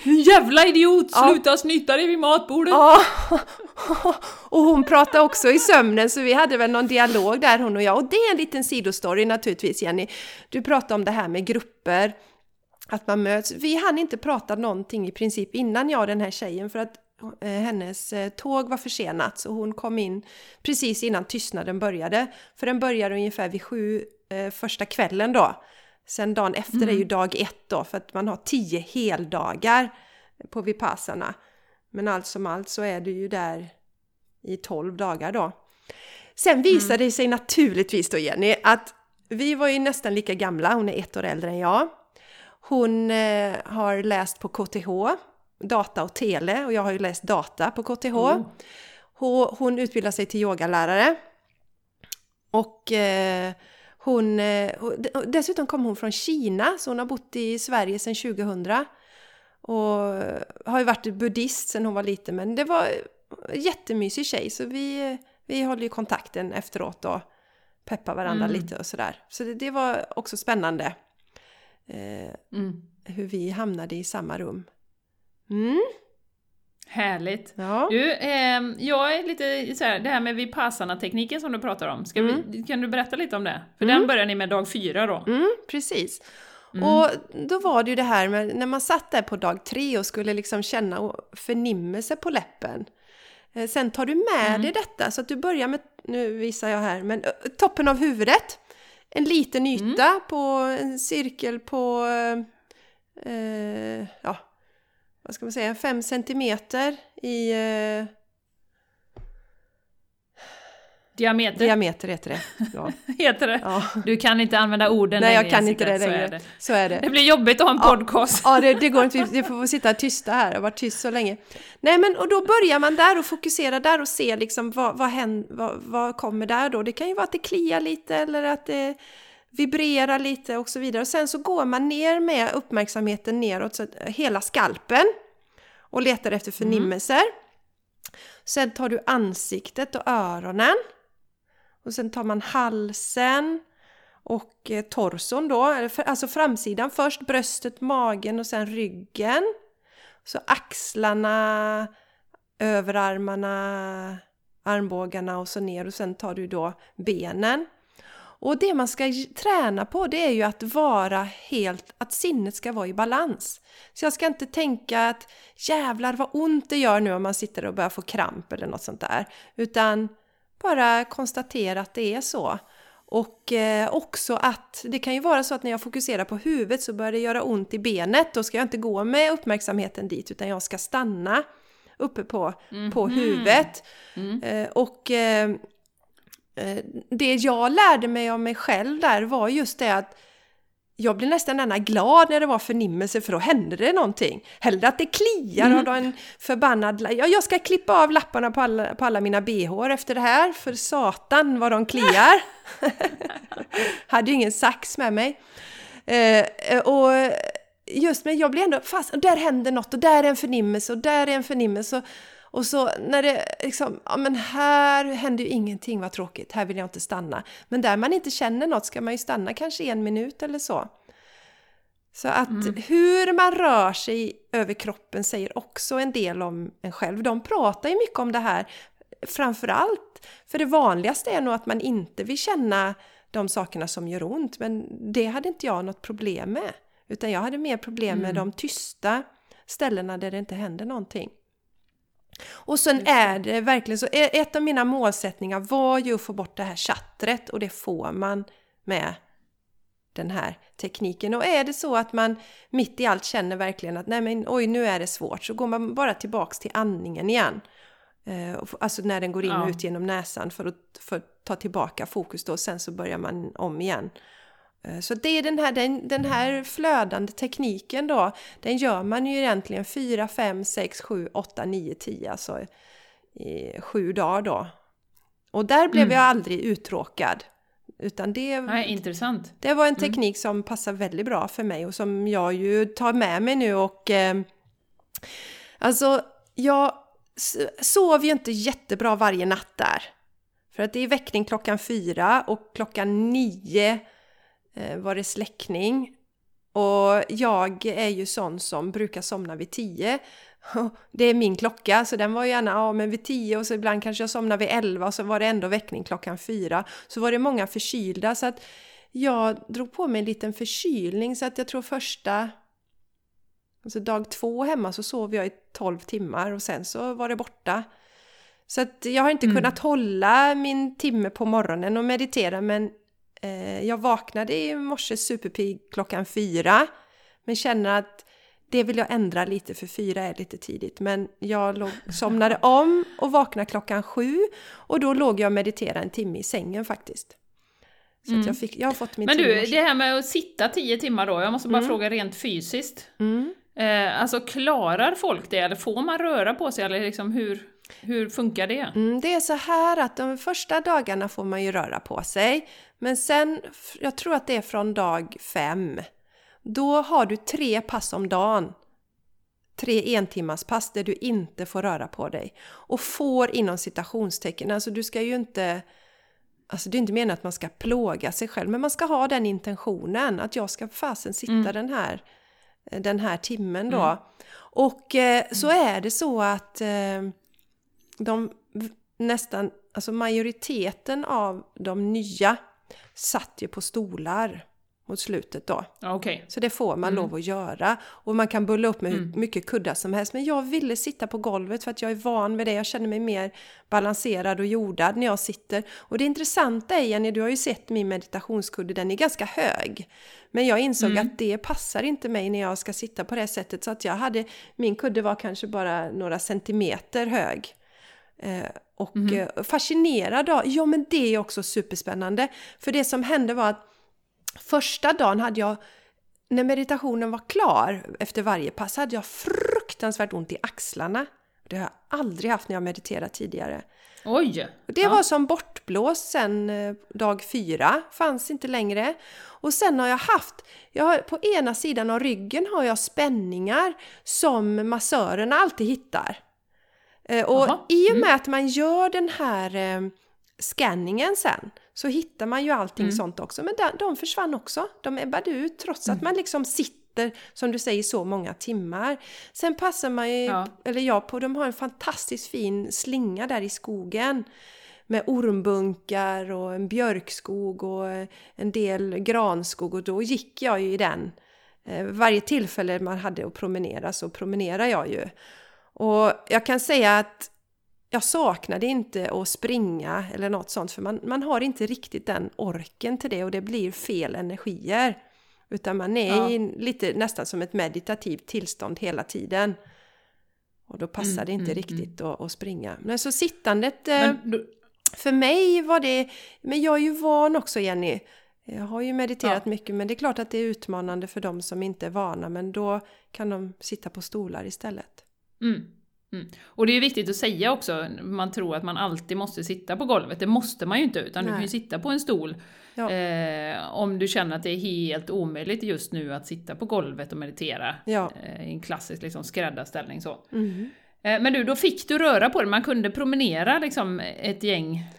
B: Jävla idiot!
A: Ja.
B: Sluta snyta dig vid matbordet!
A: Ja, och hon pratade också i sömnen så vi hade väl någon dialog där hon och jag. Och det är en liten sidostory naturligtvis Jenny. Du pratade om det här med grupper, att man möts. Vi hann inte prata någonting i princip innan jag och den här tjejen för att eh, hennes eh, tåg var försenat så hon kom in precis innan tystnaden började. För den började ungefär vid sju eh, första kvällen då. Sen dagen efter är ju dag ett då för att man har tio heldagar på Vipassana. Men allt som allt så är du ju där i 12 dagar då. Sen visade det sig naturligtvis då Jenny att vi var ju nästan lika gamla, hon är ett år äldre än jag. Hon eh, har läst på KTH, data och tele, och jag har ju läst data på KTH.
B: Mm.
A: Hon, hon utbildar sig till yogalärare. Och eh, hon, eh, dessutom kom hon från Kina, så hon har bott i Sverige sedan 2000. Och har ju varit buddhist sedan hon var liten, men det var en jättemysig tjej, så vi, vi håller ju kontakten efteråt och peppar varandra
B: Mm.
A: lite och sådär. Så det, det var också spännande eh,
B: Mm.
A: hur vi hamnade i samma rum. Mm,
B: Härligt!
A: ja.
B: Du, ehm, jag är lite så här, det här med vipassana-tekniken som du pratar om, Ska vi, kan du berätta lite om det? För den börjar ni med dag fyra då?
A: Mm, precis. Och då var det ju det här med när man satt där på dag tre och skulle liksom känna förnimmelse på läppen. Eh, Sen tar du med dig detta så att du börjar med, nu visar jag här, men toppen av huvudet. En liten yta på en cirkel på, eh, eh, ja, vad ska man säga, fem centimeter i eh,
B: Diameter
A: diameter heter det. Ja.
B: heter det.
A: Ja.
B: Du kan inte använda orden
A: Nej, jag kan inte det
B: så är
A: längre.
B: det.
A: Så är det.
B: Det blir jobbigt att ha en
A: Ja.
B: podcast.
A: Ja, det, det går inte. Vi får sitta tysta här. Jag har varit tyst så länge. Nej, men och då börjar man där och fokusera där och se liksom vad, vad, hän, vad, vad kommer där då. Det kan ju vara att det kliar lite eller att det vibrerar lite och så vidare. Och sen så går man ner med uppmärksamheten neråt, så att, hela skalpen och letar efter förnimmelser. Sen tar du ansiktet och öronen. Och sen tar man halsen och eh, torson då, alltså framsidan först, bröstet, magen och sen ryggen. Så axlarna, överarmarna, armbågarna och så ner och sen tar du då benen. Och det man ska träna på det är ju att vara helt, att sinnet ska vara i balans. Så jag ska inte tänka att jävlar vad ont det gör nu om man sitter och börjar få kramp eller något sånt där. Utan bara konstatera att det är så. Och eh, också att det kan ju vara så att när jag fokuserar på huvudet så börjar det göra ont i benet. Då ska jag inte gå med uppmärksamheten dit utan jag ska stanna uppe på, på huvudet. Eh, och eh, det jag lärde mig om mig själv där var just det att jag blev nästan gärna glad när det var förnimmelse för då hände det någonting. Hellre att det kliar och då en förbannad... Ja, jag ska klippa av lapparna på alla, på alla mina bh efter det här, för satan vad de kliar! Hade ju ingen sax med mig. Eh, och just men jag blir ändå fast, och där händer något och där är en förnimmelse och där är en förnimmelse. Och, så när det liksom, ja men här händer ju ingenting, vad tråkigt, här vill jag inte stanna. Men där man inte känner något ska man ju stanna kanske en minut eller så. Så att mm. hur man rör sig över kroppen säger också en del om en själv. De pratar ju mycket om det här, framförallt, för det vanligaste är nog att man inte vill känna de sakerna som gör ont, men det hade inte jag något problem med. Utan jag hade mer problem med mm. de tysta ställena där det inte händer någonting. Och sen är det verkligen så, ett av mina målsättningar var ju att få bort det här chattret och det får man med den här tekniken. Och är det så att man mitt i allt känner verkligen att nej men oj nu är det svårt så går man bara tillbaks till andningen igen. Eh, alltså när den går in och ut genom näsan för att, för att ta tillbaka fokus då. Sen så börjar man om igen. Eh, så det är den här, den, den här flödande tekniken då, den gör man ju egentligen 4, 5, 6, 7, 8, 9, 10, alltså i sju dagar då. Och där blev mm. jag aldrig uttråkad. Utan det,
B: Nej, intressant.
A: det var en mm. teknik mm. som passar väldigt bra för mig och som jag ju tar med mig nu och eh, alltså jag sov ju inte jättebra varje natt där. För att det är väckning klockan fyra och klockan nio var det släckning. Och jag är ju sån som brukar somna vid tio. Det är min klocka, så den var gärna ja, men vid tio och så ibland kanske jag somnade vid elva och så var det ändå väckning klockan fyra. Så var det många förkylda så att jag drog på mig en liten förkylning så att jag tror första Alltså dag två hemma så sov jag i 12 timmar och sen så var det borta. Så att jag har inte mm. kunnat hålla min timme på morgonen och meditera men eh, jag vaknade i morse superpigg klockan fyra. Men känner att det vill jag ändra lite för fyra är lite tidigt. Men jag låg, somnade om och vaknade klockan sju och då låg jag och mediterade en timme i sängen faktiskt. Så mm. jag, fick, jag har fått min
B: Men du, det här med att sitta tio timmar då, jag måste bara mm. fråga rent fysiskt. Mm. Eh, alltså klarar folk det eller får man röra på sig eller liksom hur, hur funkar det?
A: Mm, det är så här att de första dagarna får man ju röra på sig. Men sen, jag tror att det är från dag fem, då har du tre pass om dagen. Tre entimmars pass där du inte får röra på dig. Och får inom citationstecken, alltså du ska ju inte... Alltså det är inte meningen att man ska plåga sig själv, men man ska ha den intentionen att jag ska fasen sitta mm. den här den här timmen då. Mm. Och eh, så är det så att eh, de nästan, alltså majoriteten av de nya satt ju på stolar mot slutet då.
B: Okay.
A: Så det får man mm. lov att göra. Och man kan bulla upp med mm. hur mycket kuddar som helst. Men jag ville sitta på golvet för att jag är van med det. Jag känner mig mer balanserad och jordad när jag sitter. Och det intressanta är Jenny, du har ju sett min meditationskudde, den är ganska hög. Men jag insåg mm. att det passar inte mig när jag ska sitta på det sättet. Så att jag hade, min kudde var kanske bara några centimeter hög. Eh, och mm. fascinerad av, ja men det är också superspännande. För det som hände var att Första dagen hade jag, när meditationen var klar efter varje pass, hade jag fruktansvärt ont i axlarna. Det har jag aldrig haft när jag mediterat tidigare.
B: Oj!
A: Det ja. var som bortblåst sen eh, dag fyra, fanns inte längre. Och sen har jag haft, jag har, på ena sidan av ryggen har jag spänningar som massörerna alltid hittar. Eh, och Aha. i och med mm. att man gör den här eh, scanningen sen så hittar man ju allting mm. sånt också. Men de, de försvann också. De ebbade ut trots mm. att man liksom sitter, som du säger, så många timmar. Sen passar man ju, ja. eller jag på, de har en fantastiskt fin slinga där i skogen med ormbunkar och en björkskog och en del granskog och då gick jag ju i den. Eh, varje tillfälle man hade att promenera så promenerade jag ju. Och jag kan säga att jag saknade inte att springa eller något sånt för man, man har inte riktigt den orken till det och det blir fel energier. Utan man är ja. i lite nästan som ett meditativt tillstånd hela tiden. Och då passar mm, det inte mm, riktigt mm. Att, att, springa. Men så sittandet... Eh, du... För mig var det... Men jag är ju van också Jenny. Jag har ju mediterat ja. mycket men det är klart att det är utmanande för de som inte är vana men då kan de sitta på stolar istället.
B: Mm. Mm. Och det är viktigt att säga också, man tror att man alltid måste sitta på golvet. Det måste man ju inte, utan Nej. du kan ju sitta på en stol ja. eh, om du känner att det är helt omöjligt just nu att sitta på golvet och meditera ja. eh, i en klassisk liksom, skräddarställning. Så. Mm. Eh, men du, då fick du röra på det, man kunde promenera liksom, ett gäng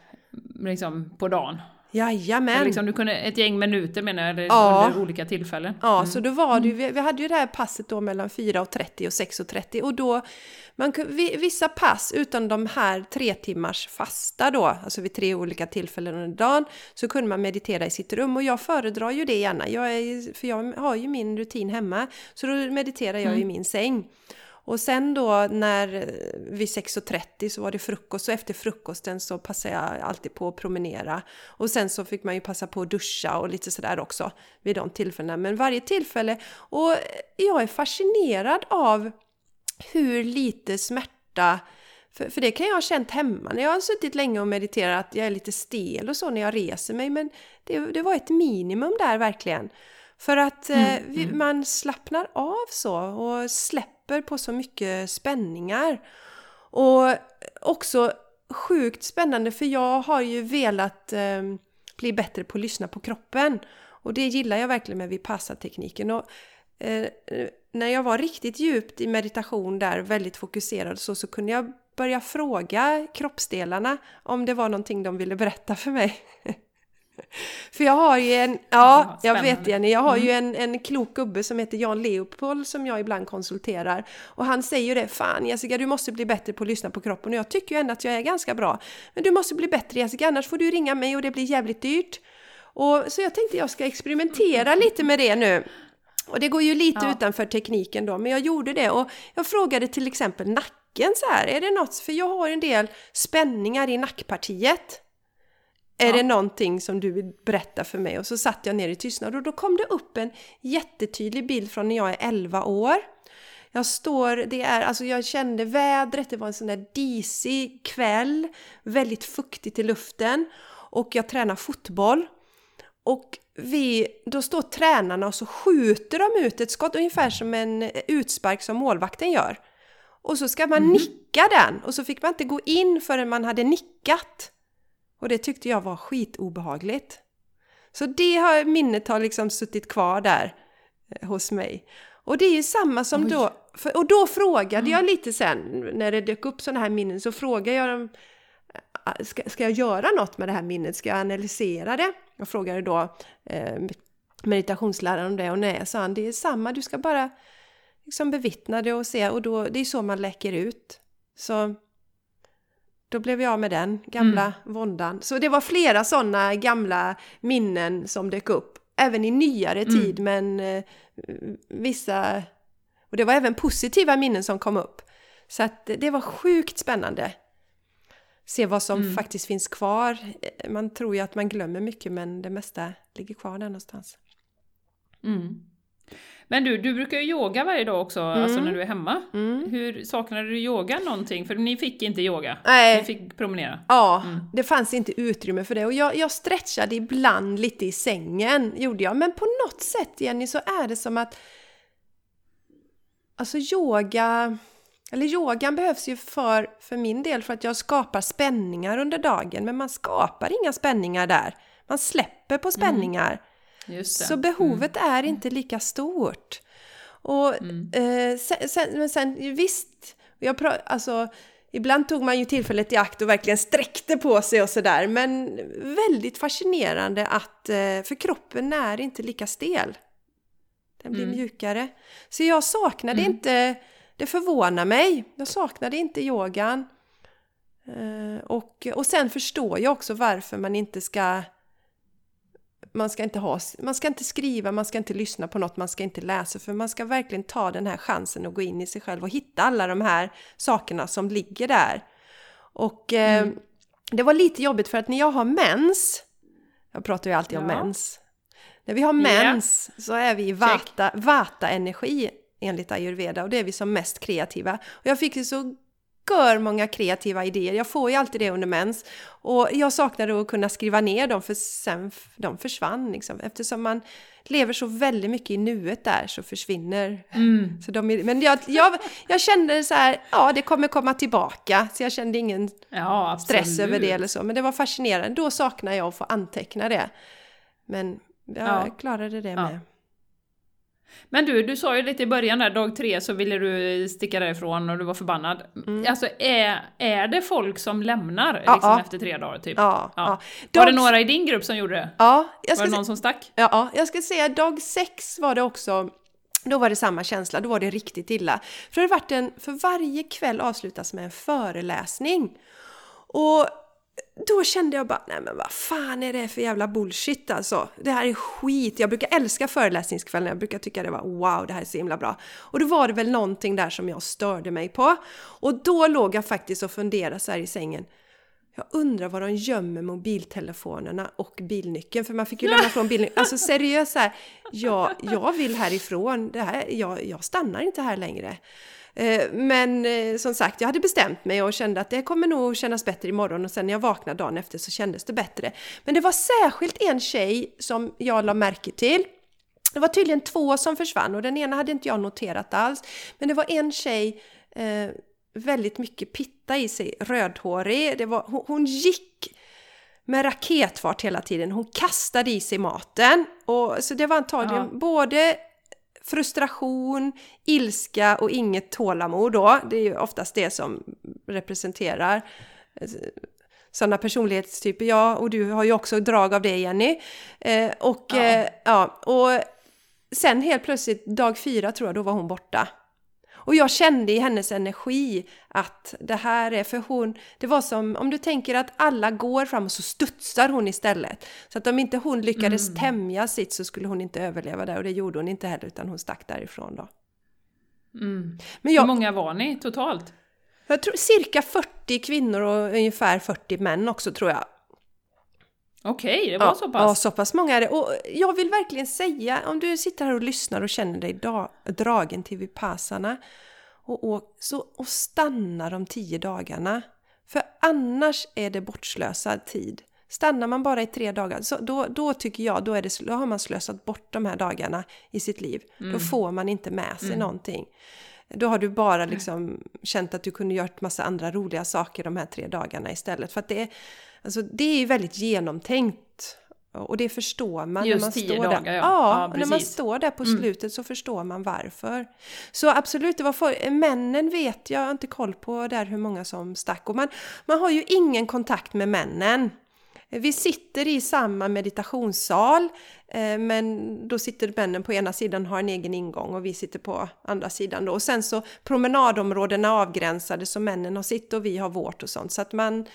B: liksom, på dagen.
A: Jajamän!
B: Liksom, du kunde, ett gäng minuter menar jag, ja. under olika tillfällen.
A: Ja, mm. så då var det ju, vi, vi hade ju det här passet då mellan 4.30 och 6.30 och då, man, vissa pass utan de här tre timmars fasta då, alltså vid tre olika tillfällen under dagen, så kunde man meditera i sitt rum och jag föredrar ju det gärna, jag är, för jag har ju min rutin hemma, så då mediterar jag mm. i min säng. Och sen då när vid 6.30 så var det frukost och efter frukosten så passade jag alltid på att promenera. Och sen så fick man ju passa på att duscha och lite sådär också vid de tillfällena. Men varje tillfälle, och jag är fascinerad av hur lite smärta för, för det kan jag ha känt hemma när jag har suttit länge och mediterat, att jag är lite stel och så när jag reser mig. Men det, det var ett minimum där verkligen. För att eh, mm, mm. man slappnar av så och släpper på så mycket spänningar. Och också sjukt spännande för jag har ju velat eh, bli bättre på att lyssna på kroppen. Och det gillar jag verkligen med Vipassa-tekniken. Och, eh, när jag var riktigt djupt i meditation där, väldigt fokuserad så, så kunde jag börja fråga kroppsdelarna om det var någonting de ville berätta för mig. För jag har ju en, ja, jag vet Jenny, jag har ju mm. en, en klok gubbe som heter Jan Leopold som jag ibland konsulterar. Och han säger ju det, fan Jessica du måste bli bättre på att lyssna på kroppen. Och jag tycker ju ändå att jag är ganska bra. Men du måste bli bättre Jessica, annars får du ringa mig och det blir jävligt dyrt. Och, så jag tänkte jag ska experimentera lite med det nu. Och det går ju lite ja. utanför tekniken då, men jag gjorde det. Och jag frågade till exempel nacken så här, är det något, för jag har en del spänningar i nackpartiet. Är ja. det någonting som du vill berätta för mig? Och så satt jag ner i tystnad och då kom det upp en jättetydlig bild från när jag är 11 år. Jag står, det är, alltså jag kände vädret, det var en sån där disig kväll, väldigt fuktigt i luften och jag tränar fotboll. Och vi, då står tränarna och så skjuter de ut ett skott, ungefär som en utspark som målvakten gör. Och så ska man mm. nicka den och så fick man inte gå in förrän man hade nickat. Och det tyckte jag var skitobehagligt. Så det har, minnet har liksom suttit kvar där eh, hos mig. Och det är ju samma som Oj. då, för, och då frågade mm. jag lite sen, när det dök upp sådana här minnen, så frågade jag dem, äh, ska, ska jag göra något med det här minnet? Ska jag analysera det? Jag frågade då eh, meditationsläraren om det och nej, sa han, det är samma, du ska bara liksom bevittna det och se, och då, det är så man läker ut. Så då blev jag med den gamla mm. våndan. Så det var flera sådana gamla minnen som dök upp. Även i nyare mm. tid, men eh, vissa... Och det var även positiva minnen som kom upp. Så att det var sjukt spännande. Se vad som mm. faktiskt finns kvar. Man tror ju att man glömmer mycket, men det mesta ligger kvar där någonstans.
B: Mm. Men du, du brukar ju yoga varje dag också, mm. alltså när du är hemma. Mm. Hur saknade du yoga någonting? För ni fick inte yoga, Nej. ni fick promenera.
A: Ja, mm. det fanns inte utrymme för det. Och jag, jag stretchade ibland lite i sängen, gjorde jag. Men på något sätt, Jenny, så är det som att... Alltså yoga... Eller yogan behövs ju för, för min del för att jag skapar spänningar under dagen. Men man skapar inga spänningar där. Man släpper på mm. spänningar. Så behovet mm. är inte lika stort. Och mm. eh, sen, sen, men sen visst, jag pra, alltså, ibland tog man ju tillfället i akt och verkligen sträckte på sig och sådär. Men väldigt fascinerande att, eh, för kroppen är inte lika stel. Den blir mm. mjukare. Så jag saknade mm. inte, det förvånar mig, jag saknade inte yogan. Eh, och, och sen förstår jag också varför man inte ska man ska, inte ha, man ska inte skriva, man ska inte lyssna på något, man ska inte läsa, för man ska verkligen ta den här chansen och gå in i sig själv och hitta alla de här sakerna som ligger där. Och eh, mm. det var lite jobbigt för att när jag har mens, jag pratar ju alltid ja. om mens, när vi har mens yeah. så är vi i vata, vata-energi enligt ayurveda och det är vi som mest kreativa. Och jag fick ju så gör många kreativa idéer. Jag får ju alltid det under mens. Och jag saknade att kunna skriva ner dem för sen de försvann liksom. Eftersom man lever så väldigt mycket i nuet där så försvinner.
B: Mm.
A: Så de, men jag, jag, jag kände så här, ja det kommer komma tillbaka. Så jag kände ingen
B: Ja,
A: stress över det eller så. Men det var fascinerande. Då saknar jag att få anteckna det. Men jag
B: Ja.
A: klarade det
B: Ja. Men du, du sa ju lite i början där, dag tre så ville du sticka därifrån och du var förbannad. Alltså är, är det folk som lämnar liksom
A: ja.
B: efter tre dagar typ?
A: Ja, ja.
B: Var det några i din grupp som gjorde det?
A: Ja, jag
B: Var det
A: se-
B: någon som stack?
A: ja, ja, jag ska säga dag sex var det också då var det samma känsla, då var det riktigt illa. För det varit en, för varje kväll avslutas med en föreläsning. Och då kände jag bara, nej men vad fan är det för jävla bullshit alltså? Det här är skit. Jag brukar älska föreläsningskvällen, jag brukar tycka det var wow, det här är så himla bra. Och då var det väl någonting där som jag störde mig på. Och då låg jag faktiskt och funderade så här i sängen. Jag undrar var de gömmer mobiltelefonerna och bilnyckeln, för man fick ju lämna från bilnyckeln. Alltså seriöst så här, jag, jag vill härifrån, det här, jag, jag stannar inte här längre. Eh, Men eh, som sagt, jag hade bestämt mig och kände att det kommer nog kännas bättre imorgon och sen när jag vaknade dagen efter så kändes det bättre. Men det var särskilt en tjej som jag la märke till. Det var tydligen två som försvann och den ena hade inte jag noterat alls. Men det var en tjej, eh, väldigt mycket pitta i sig, rödhårig. Det var, hon, hon gick med raketfart hela tiden. Hon kastade i sig maten. Och, så det var antagligen
B: Ja.
A: både frustration, ilska och inget tålamod då. Det är ju oftast det som representerar sådana personlighetstyper. Ja, och du har ju också drag av det Jenny. Eh, och,
B: Ja.
A: eh, ja, och sen helt plötsligt, dag fyra tror jag, då var hon borta. Och jag kände i hennes energi att det här är för hon, det var som om du tänker att alla går fram och så studsar hon istället. Så att om inte hon lyckades
B: Mm.
A: tämja sitt så skulle hon inte överleva där och det gjorde hon inte heller utan hon stack därifrån då.
B: Mm.
A: Men
B: Hur
A: jag,
B: många var ni totalt?
A: jag tror cirka 40 kvinnor och ungefär 40 män också tror jag.
B: Okej, det var
A: ja,
B: så
A: Ja,
B: pass?
A: så pass många är det. Och jag vill verkligen säga, om du sitter här och lyssnar och känner dig da- dragen till Vipassana och, och, så, och stanna de tio dagarna. För annars är det bortslösad tid. Stannar man bara i tre dagar, så då, då tycker jag, då, är det, då har man slösat bort de här dagarna i sitt liv. Då får man inte med sig någonting. Då har du bara liksom känt att du kunde gjort massa andra roliga saker de här tre dagarna istället. För att det är, alltså, det är ju väldigt genomtänkt. Och det förstår man
B: Just
A: när man
B: tio
A: står
B: dagar,
A: där.
B: ja.
A: Ja,
B: Ja,
A: när man står där på
B: Mm.
A: slutet så förstår man varför. Så absolut, det var för, männen vet jag, jag har inte koll på där hur många som stack. Och man, man har ju ingen kontakt med männen. Vi sitter i samma meditationssal, eh, men då sitter männen på ena sidan och har en egen ingång och vi sitter på andra sidan då. Och sen så promenadområdena avgränsade så männen har sitt och vi har vårt och sånt. Så att man,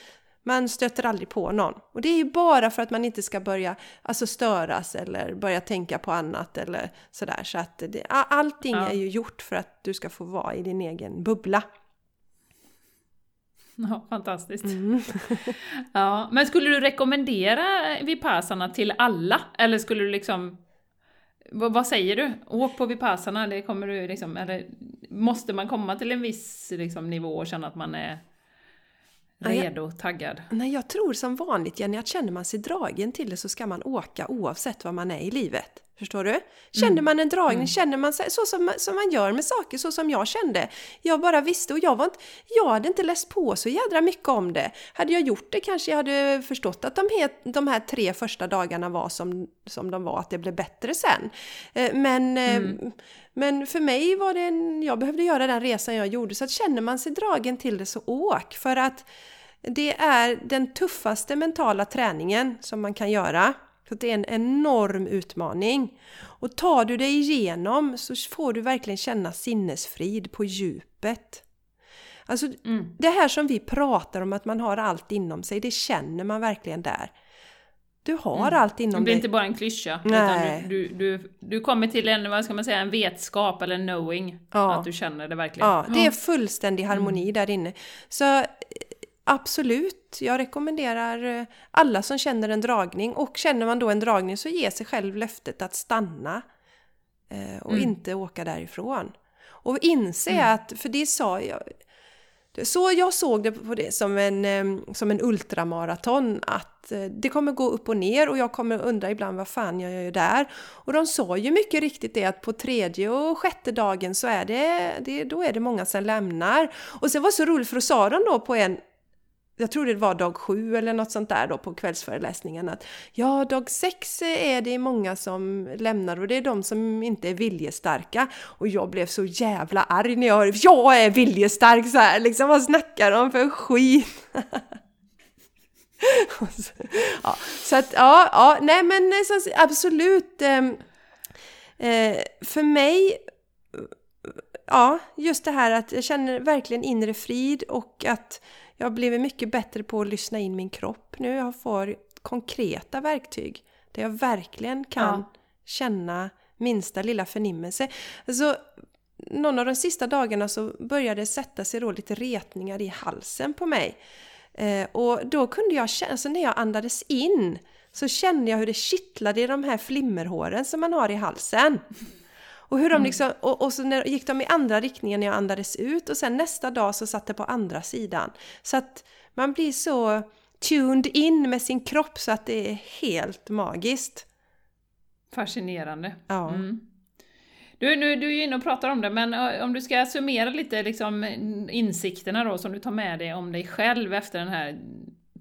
A: man stöter aldrig på någon. Och det är ju bara för att man inte ska börja alltså störas eller börja tänka på annat eller sådär. Så att det, allting
B: Ja.
A: är ju gjort för att du ska få vara i din egen bubbla.
B: Ja, fantastiskt.
A: Mm.
B: Ja, men skulle du rekommendera Vipassana till alla? Eller skulle du liksom... Vad säger du? Åk på Vipassana, det kommer du liksom... Eller måste man komma till en viss liksom, nivå och känna att man är
A: Jag-
B: redo, taggad?
A: Nej, jag tror som vanligt Jenny att känner man sig dragen till det så ska man åka oavsett vad man är i livet. Förstår du? Känner
B: Mm.
A: man en dragning, känner man sig så som, som man gör med saker, så som jag kände. Jag bara visste och jag, var inte, jag hade inte läst på så jädra mycket om det. Hade jag gjort det kanske jag hade förstått att de här, de här tre första dagarna var som, som de var, att det blev bättre sen. Eh, Men, eh,
B: Mm.
A: men för mig var det en, jag behövde göra den resan jag gjorde, så att känner man sig dragen till det så åk. För att det är den tuffaste mentala träningen som man kan göra. Så det är en enorm utmaning. Och tar du dig igenom så får du verkligen känna sinnesfrid på djupet. Alltså
B: Mm.
A: det här som vi pratar om att man har allt inom sig, det känner man verkligen där. Du har
B: Mm.
A: allt
B: Det
A: inom
B: blir
A: dig.
B: inte bara en klyscha,
A: Nej.
B: utan du, du, du, du kommer till en, vad ska man säga, en vetskap eller knowing.
A: Ja.
B: Att du känner det verkligen.
A: Ja, det är fullständig harmoni där inne. Så absolut, jag rekommenderar eh, alla som känner en dragning och känner man då en dragning så ge sig själv löftet att stanna eh, och
B: Mm.
A: inte åka därifrån. Och inse
B: Mm.
A: att, för det sa jag, Så jag såg det på det som en, eh, som en ultramaraton, att det kommer gå upp och ner och jag kommer undra ibland vad fan jag gör där. Och de sa ju mycket riktigt det att på tredje och sjätte dagen så är det, det då är det många som lämnar. Och sen var det så roligt för då sa de då på en jag tror det var dag sju eller något sånt där då på kvällsföreläsningen att ja, dag sex är det många som lämnar och det är de som inte är viljestarka. Och jag blev så jävla arg när jag hörde jag är viljestark så här liksom, vad snackar de för skit? så, ja, så att ja, ja, nej men eh, så, absolut. Ehm, eh, för mig ja, just det här att jag känner verkligen inre frid och att jag har blivit mycket bättre på att lyssna in min kropp nu. Jag får konkreta verktyg där jag verkligen kan ja. känna minsta lilla förnimmelse. Alltså, någon av de sista dagarna så började det sätta sig då lite retningar i halsen på mig. Eh, och då kunde jag känna, alltså när jag andades in så kände jag hur det kittlade i de här flimmerhåren som man har i halsen. Och, hur de mm. liksom, och, och så när, gick de i andra riktningen när jag andades ut och sen nästa dag så satt det på andra sidan. Så att man blir så tuned in med sin kropp så att det är helt magiskt.
B: Fascinerande.
A: Ja. Mm.
B: Du, nu, du är ju inne och pratar om det, men om du ska summera lite liksom, insikterna då som du tar med dig om dig själv efter den här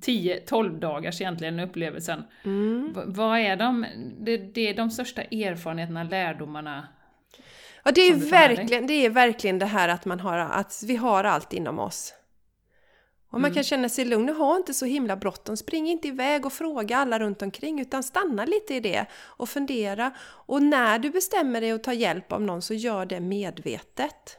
B: 10-12 dagars egentligen upplevelsen. Mm. Vad är de, det, det är de största erfarenheterna, lärdomarna
A: Ja, det är, verkligen, det är verkligen det här att, man har, att vi har allt inom oss. Och man mm. kan känna sig lugn, ha inte så himla bråttom, spring inte iväg och fråga alla runt omkring utan stanna lite i det och fundera. Och när du bestämmer dig att ta hjälp av någon så gör det medvetet.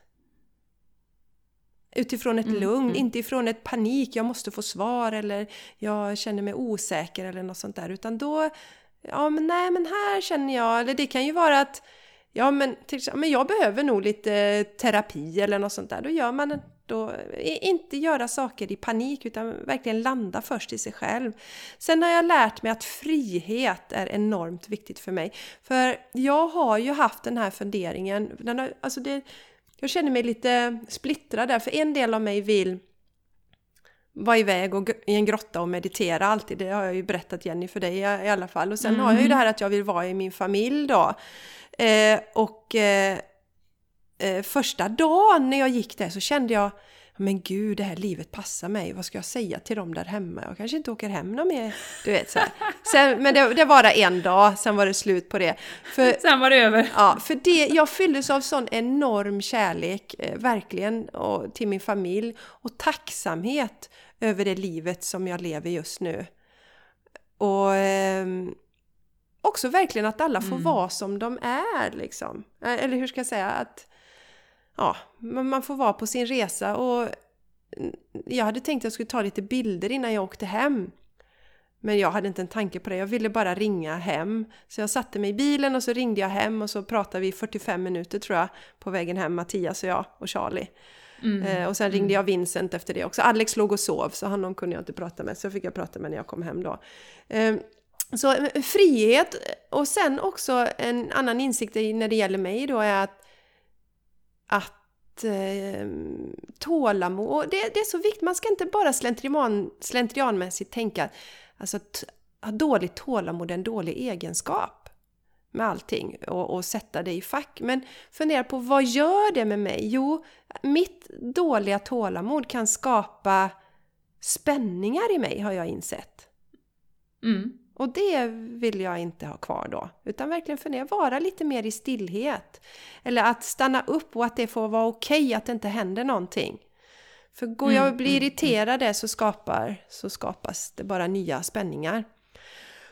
A: Utifrån ett mm, lugn, mm. inte ifrån ett panik, jag måste få svar eller jag känner mig osäker eller något sånt där. Utan då, ja men nej men här känner jag, eller det kan ju vara att ja men, till, men jag behöver nog lite eh, terapi eller något sånt där. Då gör man då, inte göra saker i panik utan verkligen landa först i sig själv. Sen har jag lärt mig att frihet är enormt viktigt för mig. För jag har ju haft den här funderingen, den har, alltså det, jag känner mig lite splittrad där, för en del av mig vill vara iväg och, i en grotta och meditera alltid. Det har jag ju berättat Jenny för dig i, i alla fall. Och sen mm. har jag ju det här att jag vill vara i min familj då. Eh, och eh, eh, första dagen när jag gick där så kände jag men gud, det här livet passar mig. Vad ska jag säga till dem där hemma? Jag kanske inte åker hem någon mer. Du vet så sen, Men det, det var en dag, sen var det slut på det.
B: För, sen var det över.
A: Ja, för det, jag fylldes av sån enorm kärlek, eh, verkligen, och, till min familj. Och tacksamhet över det livet som jag lever just nu. Och... Eh, också verkligen att alla får mm. vara som de är liksom. Eh, eller hur ska jag säga? Att ja, man får vara på sin resa och jag hade tänkt att jag skulle ta lite bilder innan jag åkte hem. Men jag hade inte en tanke på det, jag ville bara ringa hem. Så jag satte mig i bilen och så ringde jag hem och så pratade vi 45 minuter tror jag på vägen hem, Mattias och jag och Charlie. Mm. Eh, och sen ringde mm. jag Vincent efter det också. Alex låg och sov så honom kunde jag inte prata med så fick jag prata med när jag kom hem då. Eh, så frihet och sen också en annan insikt när det gäller mig då är att, att eh, tålamod, det, det är så viktigt, man ska inte bara slentrian, slentrianmässigt tänka alltså att ha dåligt tålamod är en dålig egenskap med allting och, och sätta det i fack. Men fundera på vad gör det med mig? Jo, mitt dåliga tålamod kan skapa spänningar i mig har jag insett. Mm. Och det vill jag inte ha kvar då. Utan verkligen fundera, vara lite mer i stillhet. Eller att stanna upp och att det får vara okej okay, att det inte händer någonting. För går jag och blir mm, mm, irriterad mm. så, skapar, så skapas det bara nya spänningar.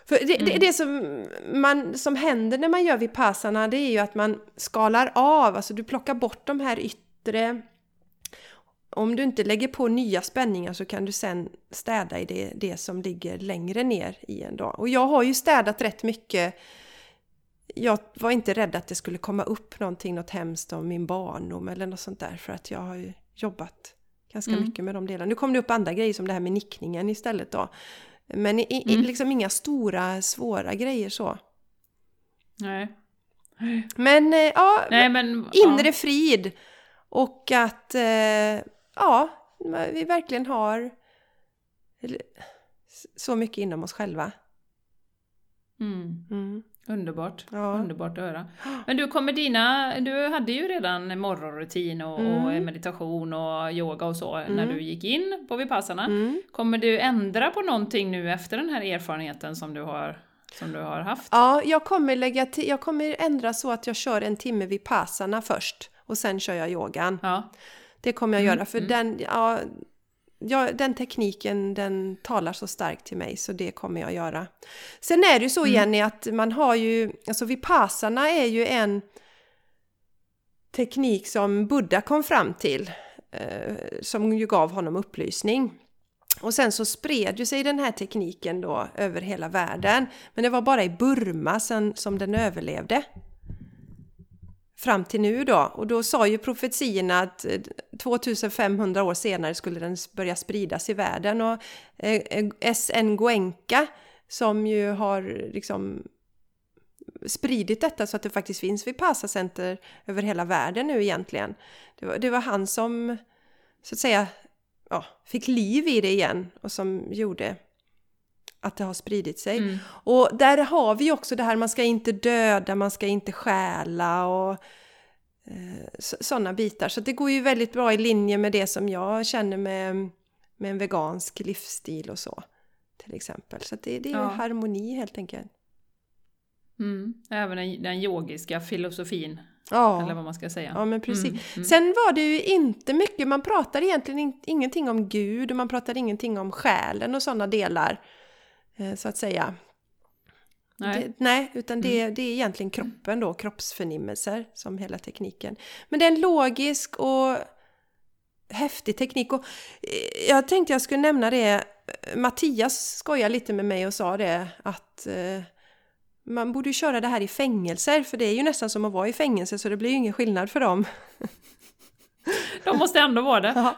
A: För det, mm. det, det, som, man, som händer när man gör vipassana det är ju att man skalar av, alltså du plockar bort de här yttre om du inte lägger på nya spänningar så kan du sen städa i det, det som ligger längre ner i en dag. Och jag har ju städat rätt mycket. Jag var inte rädd att det skulle komma upp någonting, något hemskt om min barndom eller något sånt där för att jag har ju jobbat ganska mm. mycket med de delarna. Nu kom det upp andra grejer som det här med nickningen istället då. Men i, mm. liksom inga stora svåra grejer så.
B: Nej.
A: Men eh, ja, Nej, men, inre ja. frid. Och att eh, ja, vi verkligen har så mycket inom oss själva.
B: Mm.
A: Mm.
B: Underbart,
A: Ja.
B: underbart att höra. Men du, kommer dina, du hade ju redan morgonrutin och, och
A: Mm.
B: meditation och yoga och så när
A: Mm.
B: du gick in på Vipassana.
A: Mm.
B: Kommer du ändra på någonting nu efter den här erfarenheten som du har, som du har haft?
A: Ja, jag kommer, lägga jag kommer ändra så att jag kör en timme vid passarna först och sen kör jag yogan.
B: Ja.
A: Det kommer jag
B: Mm,
A: göra för
B: mm.
A: den, ja, ja, den tekniken den talar så starkt till mig så det kommer jag göra. Sen är det ju så
B: Mm.
A: Jenny att man har ju, alltså vipassana är ju en teknik som Buddha kom fram till eh, som ju gav honom upplysning. Och sen så spred ju sig den här tekniken då över hela världen. Men det var bara i Burma sen, som den överlevde. Fram till nu då. Och då sa ju profetiorna att eh, 2500 år senare skulle den börja spridas i världen. Och eh, eh, SN Goenka som ju har liksom spridit detta så att det faktiskt finns Vipassana Center över hela världen nu egentligen. Det var, det var han som så att säga ja, fick liv i det igen och som gjorde att det har spridit sig.
B: Mm.
A: Och där har vi också det här, man ska inte döda, man ska inte stjäla och eh, sådana bitar. Så det går ju väldigt bra i linje med det som jag känner med, med en vegansk livsstil och så. Till exempel. Så det, det är ju
B: Ja.
A: harmoni helt enkelt.
B: Mm. Även den, den yogiska filosofin,
A: Ja.
B: eller vad man ska säga.
A: Ja men precis.
B: Mm, mm.
A: Sen var det ju inte mycket, man pratar egentligen in, ingenting om Gud och man pratar ingenting om själen och sådana delar. Eh, så att säga.
B: Nej. Mm.
A: Det, nej, utan det, det är egentligen kroppen då, kroppsförnimmelser som hela tekniken. Men det är en logisk och häftig teknik. Och eh, jag tänkte jag skulle nämna det, Mattias skojade lite med mig och sa det att eh, man borde ju köra det här i fängelser för det är ju nästan som att vara i fängelse så det blir ju ingen skillnad för dem.
B: De måste ändå vara det.
A: Nej,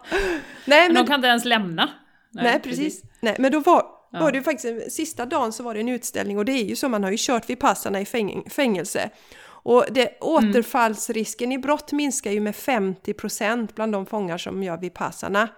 B: Men,
A: men,
B: de kan inte ens lämna.
A: nej, precis. Nej, men då var,
B: Ja.
A: var det faktiskt, sista dagen så var det en utställning och det är ju så, man har ju kört vid passarna i fäng, fängelse. Och det, återfallsrisken i brott minskar ju med 50% bland de fångar som gör vid passarna.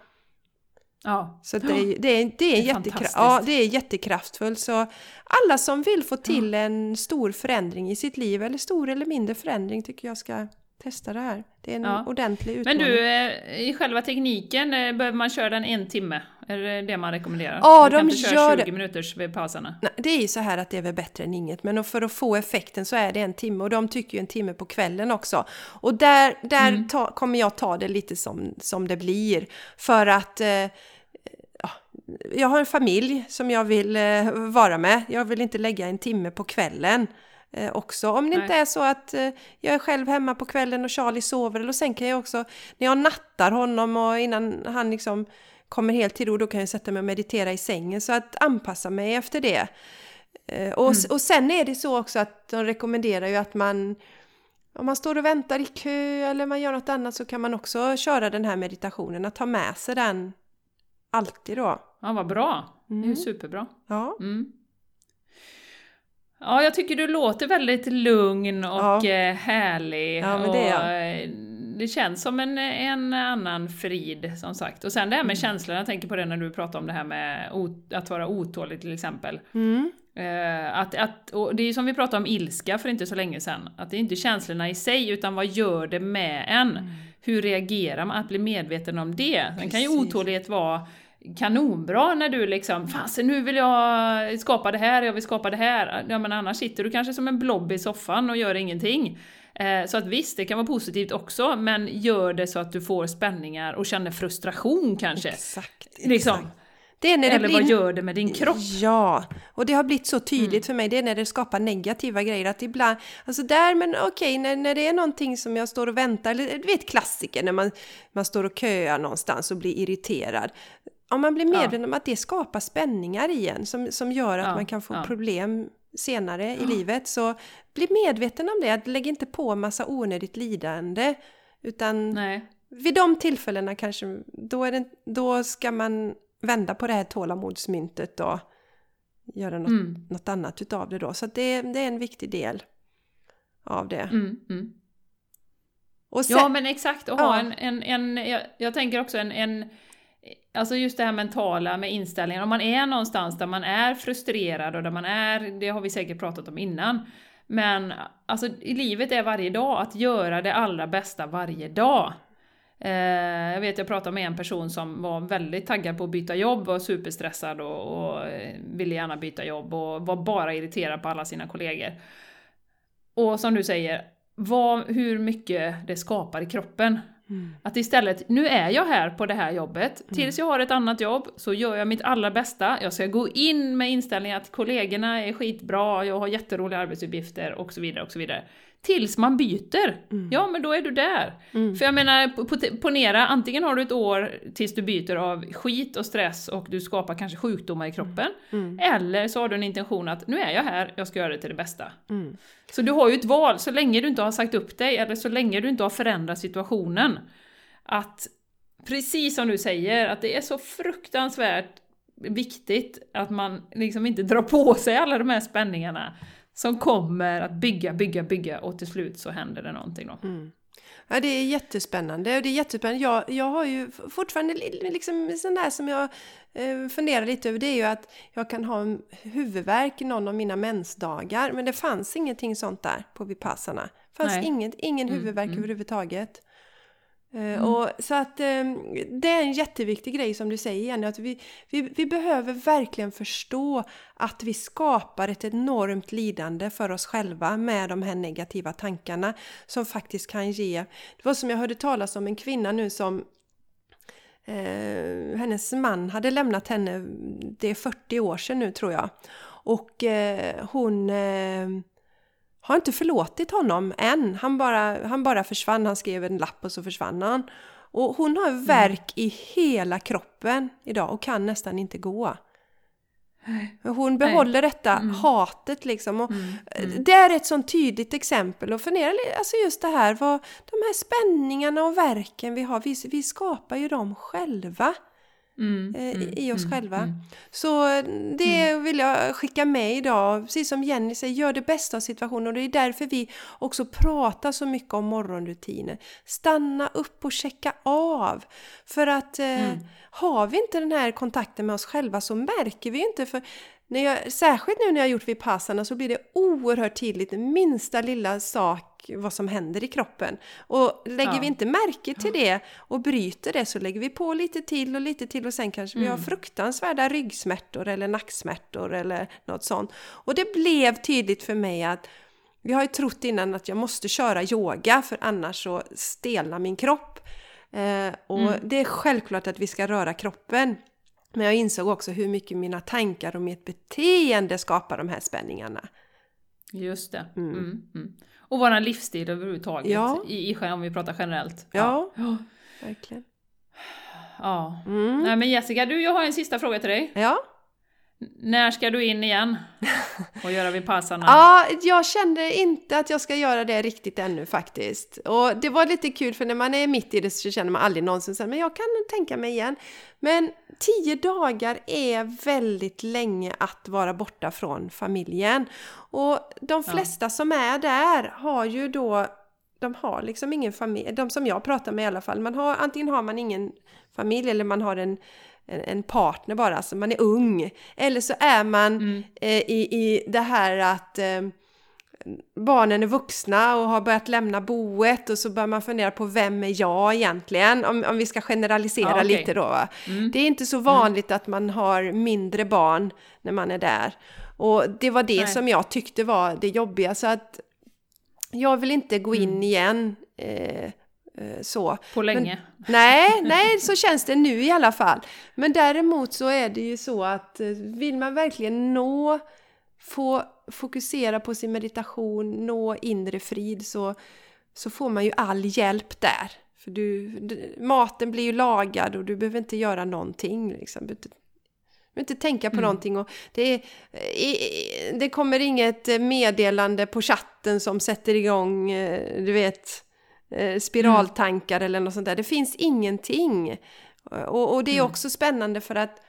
B: Ja.
A: Så det är, det är, det är,
B: Det är
A: jättekra- ja, det är jättekraftfullt. Så alla som vill få till en stor förändring i sitt liv, eller stor eller mindre förändring, tycker jag ska testa det här. Det är en
B: Ja.
A: ordentlig
B: Men
A: utmaning.
B: du, eh, i själva tekniken, eh, behöver man köra den en timme? Är det det man rekommenderar?
A: Ja,
B: du kan
A: de
B: inte köra
A: gör
B: 20
A: det.
B: minuters vid pauserna.
A: Nej, det är ju så här att det är väl bättre än inget, men för att få effekten så är det en timme och de tycker ju en timme på kvällen också. Och där, där
B: Mm.
A: ta, kommer jag ta det lite som, som det blir. För att eh, ja, jag har en familj som jag vill eh, vara med. Jag vill inte lägga en timme på kvällen. Eh, också. Om det
B: Nej.
A: inte är så att eh, jag är själv hemma på kvällen och Charlie sover. Eller sen kan jag också, när jag nattar honom och innan han liksom kommer helt till ro, då kan jag sätta mig och meditera i sängen. Så att anpassa mig efter det. Eh, och, och sen är det så också att de rekommenderar ju att man om man står och väntar i kö eller man gör något annat så kan man också köra den här meditationen, att ta med sig den alltid då.
B: Ja, vad bra. Det är ju
A: Mm.
B: superbra.
A: Ja,
B: Mm. Ja, jag tycker du låter väldigt lugn och
A: Ja.
B: eh, härlig.
A: Ja, men det är
B: och, eh, det känns som en, en annan frid, som sagt. Och sen det här
A: Mm.
B: med känslorna, jag tänker på det när du pratar om det här med att vara otålig till exempel.
A: mm.
B: Eh, att, att, det är som vi pratade om ilska för inte så länge sedan, att det är inte känslorna i sig, utan vad gör det med en?
A: Mm.
B: Hur reagerar man? Att bli medveten om det. Sen kan ju otålighet vara kanonbra när du liksom fasen nu vill jag skapa det här, jag vill skapa det här. Ja men annars sitter du kanske som en blob i soffan och gör ingenting. Eh, Så att visst, det kan vara positivt också, men gör det så att du får spänningar och känner frustration kanske.
A: exakt.
B: Liksom.
A: exakt. Det är när det
B: Eller
A: blir...
B: vad gör det med din kropp?
A: Ja, och det har blivit så tydligt
B: Mm.
A: för mig, det är när det skapar negativa grejer. Att ibland, alltså där, men okej, när, när det är någonting som jag står och väntar, eller du vet klassiker när man, man står och köar någonstans och blir irriterad. Om man blir medveten om att det skapar spänningar igen som, som gör att
B: Ja,
A: man kan få
B: ja.
A: problem senare i livet, så bli medveten om det. Att Lägg inte på massa onödigt lidande, utan
B: Nej.
A: vid de tillfällena kanske, då, är det, då ska man vända på det här tålamodsmyntet och göra något,
B: Mm.
A: något annat utav det då. Så det, det är en viktig del av det.
B: Mm, mm.
A: Sen,
B: Ja men exakt, och
A: Ja.
B: ha en, en, en jag, jag tänker också en, en, Alltså just det här mentala med inställningen, om man är någonstans där man är frustrerad och där man är, det har vi säkert pratat om innan, men alltså i livet är varje dag att göra det allra bästa varje dag. Eh, jag vet, jag pratade med en person som var väldigt taggad på att byta jobb, var superstressad och, och eh, ville gärna byta jobb och var bara irriterad på alla sina kollegor. Och som du säger, vad, hur mycket det skapar i kroppen. Mm. Att istället, nu är jag här på det här jobbet, mm. tills jag har ett annat jobb så gör jag mitt allra bästa. Jag ska gå in med inställningen att kollegorna är skitbra, jag har jätteroliga arbetsuppgifter och så vidare och så vidare. Tills man byter. Mm. Ja, men då är du där. Mm. För jag menar, ponera, antingen har du ett år tills du byter av skit och stress och du skapar kanske sjukdomar i kroppen. Mm. Eller så har du en intention att nu är jag här, jag ska göra det till det bästa. Mm. Så du har ju ett val, så länge du inte har sagt upp dig, eller så länge du inte har förändrat situationen. Att, precis som du säger, att det är så fruktansvärt viktigt att man liksom inte drar på sig alla de här spänningarna som kommer att bygga, bygga, bygga och till slut så händer det någonting då. Mm.
A: Ja, det är jättespännande. Och det är jättespännande. Jag, jag har ju fortfarande liksom sån där som jag eh, funderar lite över. Det är ju att jag kan ha en huvudvärk någon av mina mensdagar. Men det fanns ingenting sånt där på Vipassana. Det fanns inget, ingen mm, huvudvärk mm. överhuvudtaget. Eh, mm. Och, så att ehm, det är en jätteviktig grej som du säger Jenny, att vi, vi, vi behöver verkligen förstå att vi skapar ett enormt lidande för oss själva med de här negativa tankarna som faktiskt kan ge... Det var som jag hörde talas om en kvinna nu som eh, hennes man hade lämnat henne, det är 40 år sedan nu tror jag. Och eh, hon eh, har inte förlåtit honom än. Han bara, han bara försvann, han skrev en lapp och så försvann han. Och hon har mm. värk mm. i hela kroppen idag och kan nästan inte gå. Hon behåller Nej. detta mm. hatet liksom. Och mm. Mm. Det är ett sånt tydligt exempel. Och fundera alltså just det här, vad, de här spänningarna och verken vi har, vi, vi skapar ju dem själva. Mm, eh, mm, i oss mm, själva. Mm. Så det mm. vill jag skicka med idag. Precis som Jenny säger, gör det bästa av situationen. Och det är därför vi också pratar så mycket om morgonrutiner. Stanna upp och checka av. För att eh, har vi inte den här kontakten med oss själva så märker vi inte. För när jag, särskilt nu när jag har gjort Vipassana så blir det oerhört tydligt, minsta lilla sak vad som händer i kroppen. Och lägger ja. vi inte märke till det och bryter det så lägger vi på lite till och lite till och sen kanske mm. vi har mm. fruktansvärda ryggsmärtor eller nacksmärtor eller något sånt. Och det blev tydligt för mig att vi har ju trott innan att jag måste köra yoga för annars så stelnar min kropp. Eh, och mm. det är självklart att vi ska röra kroppen. Men jag insåg också hur mycket mina tankar och mitt beteende skapar de här spänningarna.
B: Just det. Mm. Mm, mm. Och våran livsstil överhuvudtaget, ja. i, i, om vi pratar generellt.
A: Ja, ja. verkligen.
B: Ja. Mm. Nej men Jessica, du, jag har en sista fråga till dig.
A: Ja.
B: När ska du in igen och göra Vipassana?
A: ja, jag kände inte att jag ska göra det riktigt ännu faktiskt. Och det var lite kul för när man är mitt i det så känner man aldrig någonsin så men jag kan tänka mig igen. Men tio dagar är väldigt länge att vara borta från familjen. Och de flesta ja. som är där har ju då de har liksom ingen familj, de som jag pratar med i alla fall, man har, antingen har man ingen familj eller man har en en partner bara, alltså man är ung. Eller så är man mm. eh, i, i det här att eh, barnen är vuxna och har börjat lämna boet och så börjar man fundera på vem är jag egentligen? Om, om vi ska generalisera ah, okay. lite då. Mm. Det är inte så vanligt mm. att man har mindre barn när man är där. Och det var det Nej. som jag tyckte var det jobbiga. Så att jag vill inte gå in mm. igen. Eh, så.
B: På länge?
A: Men, nej, nej, så känns det nu i alla fall. Men däremot så är det ju så att eh, vill man verkligen nå, få fokusera på sin meditation, nå inre frid så, så får man ju all hjälp där. För du, du maten blir ju lagad och du behöver inte göra någonting. Liksom. Du behöver inte tänka på mm. någonting. Och det, är, det kommer inget meddelande på chatten som sätter igång, eh, du vet, Eh, spiraltankar mm. eller något sånt där. Det finns ingenting. Och, och det är mm. också spännande för att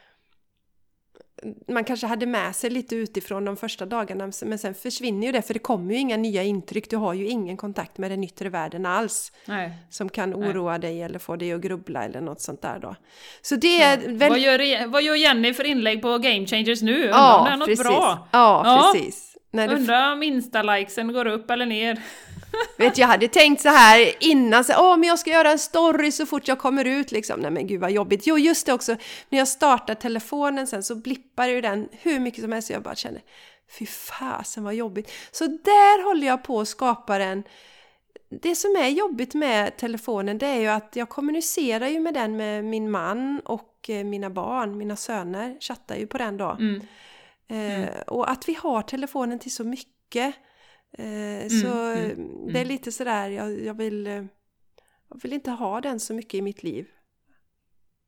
A: man kanske hade med sig lite utifrån de första dagarna men sen försvinner ju det för det kommer ju inga nya intryck. Du har ju ingen kontakt med den yttre världen alls.
B: Nej.
A: Som kan oroa Nej. dig eller få dig att grubbla eller något sånt där då. Så det är
B: ja. väl... vad, gör, vad gör Jenny för inlägg på Game Changers nu? Undrar
A: ja,
B: något
A: precis.
B: bra?
A: Ja, ja, precis.
B: När Undrar om insta-likesen går upp eller ner?
A: Vet, jag hade tänkt så här innan, så, Åh, men jag ska göra en story så fort jag kommer ut liksom. Nej men gud vad jobbigt. Jo, just det också, när jag startar telefonen sen så blippar ju den hur mycket som helst. Så jag bara känner, fy fasen vad jobbigt. Så där håller jag på att skapa en det som är jobbigt med telefonen det är ju att jag kommunicerar ju med den med min man och eh, mina barn, mina söner chattar ju på den då. Mm. Mm. Eh, och att vi har telefonen till så mycket. Eh, mm, så mm, det är mm. lite sådär, jag, jag, vill, eh, jag vill inte ha den så mycket i mitt liv.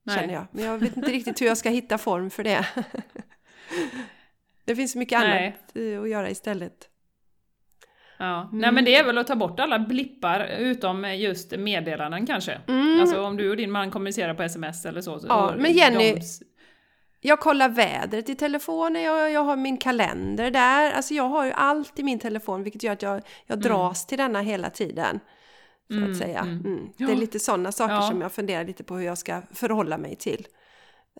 A: Nej. Känner jag. Men jag vet inte riktigt hur jag ska hitta form för det. det finns så mycket Nej. annat eh, att göra istället.
B: Ja. Mm. Nej men det är väl att ta bort alla blippar utom just meddelanden kanske. Mm. Alltså om du och din man kommunicerar på sms eller så.
A: Ja, men Jenny, de... Jag kollar vädret i telefonen, jag, jag har min kalender där. Alltså jag har ju allt i min telefon vilket gör att jag, jag mm. dras mm. till denna hela tiden. Så mm, att säga. Mm. mm. Det är lite sådana saker ja. som jag funderar lite på hur jag ska förhålla mig till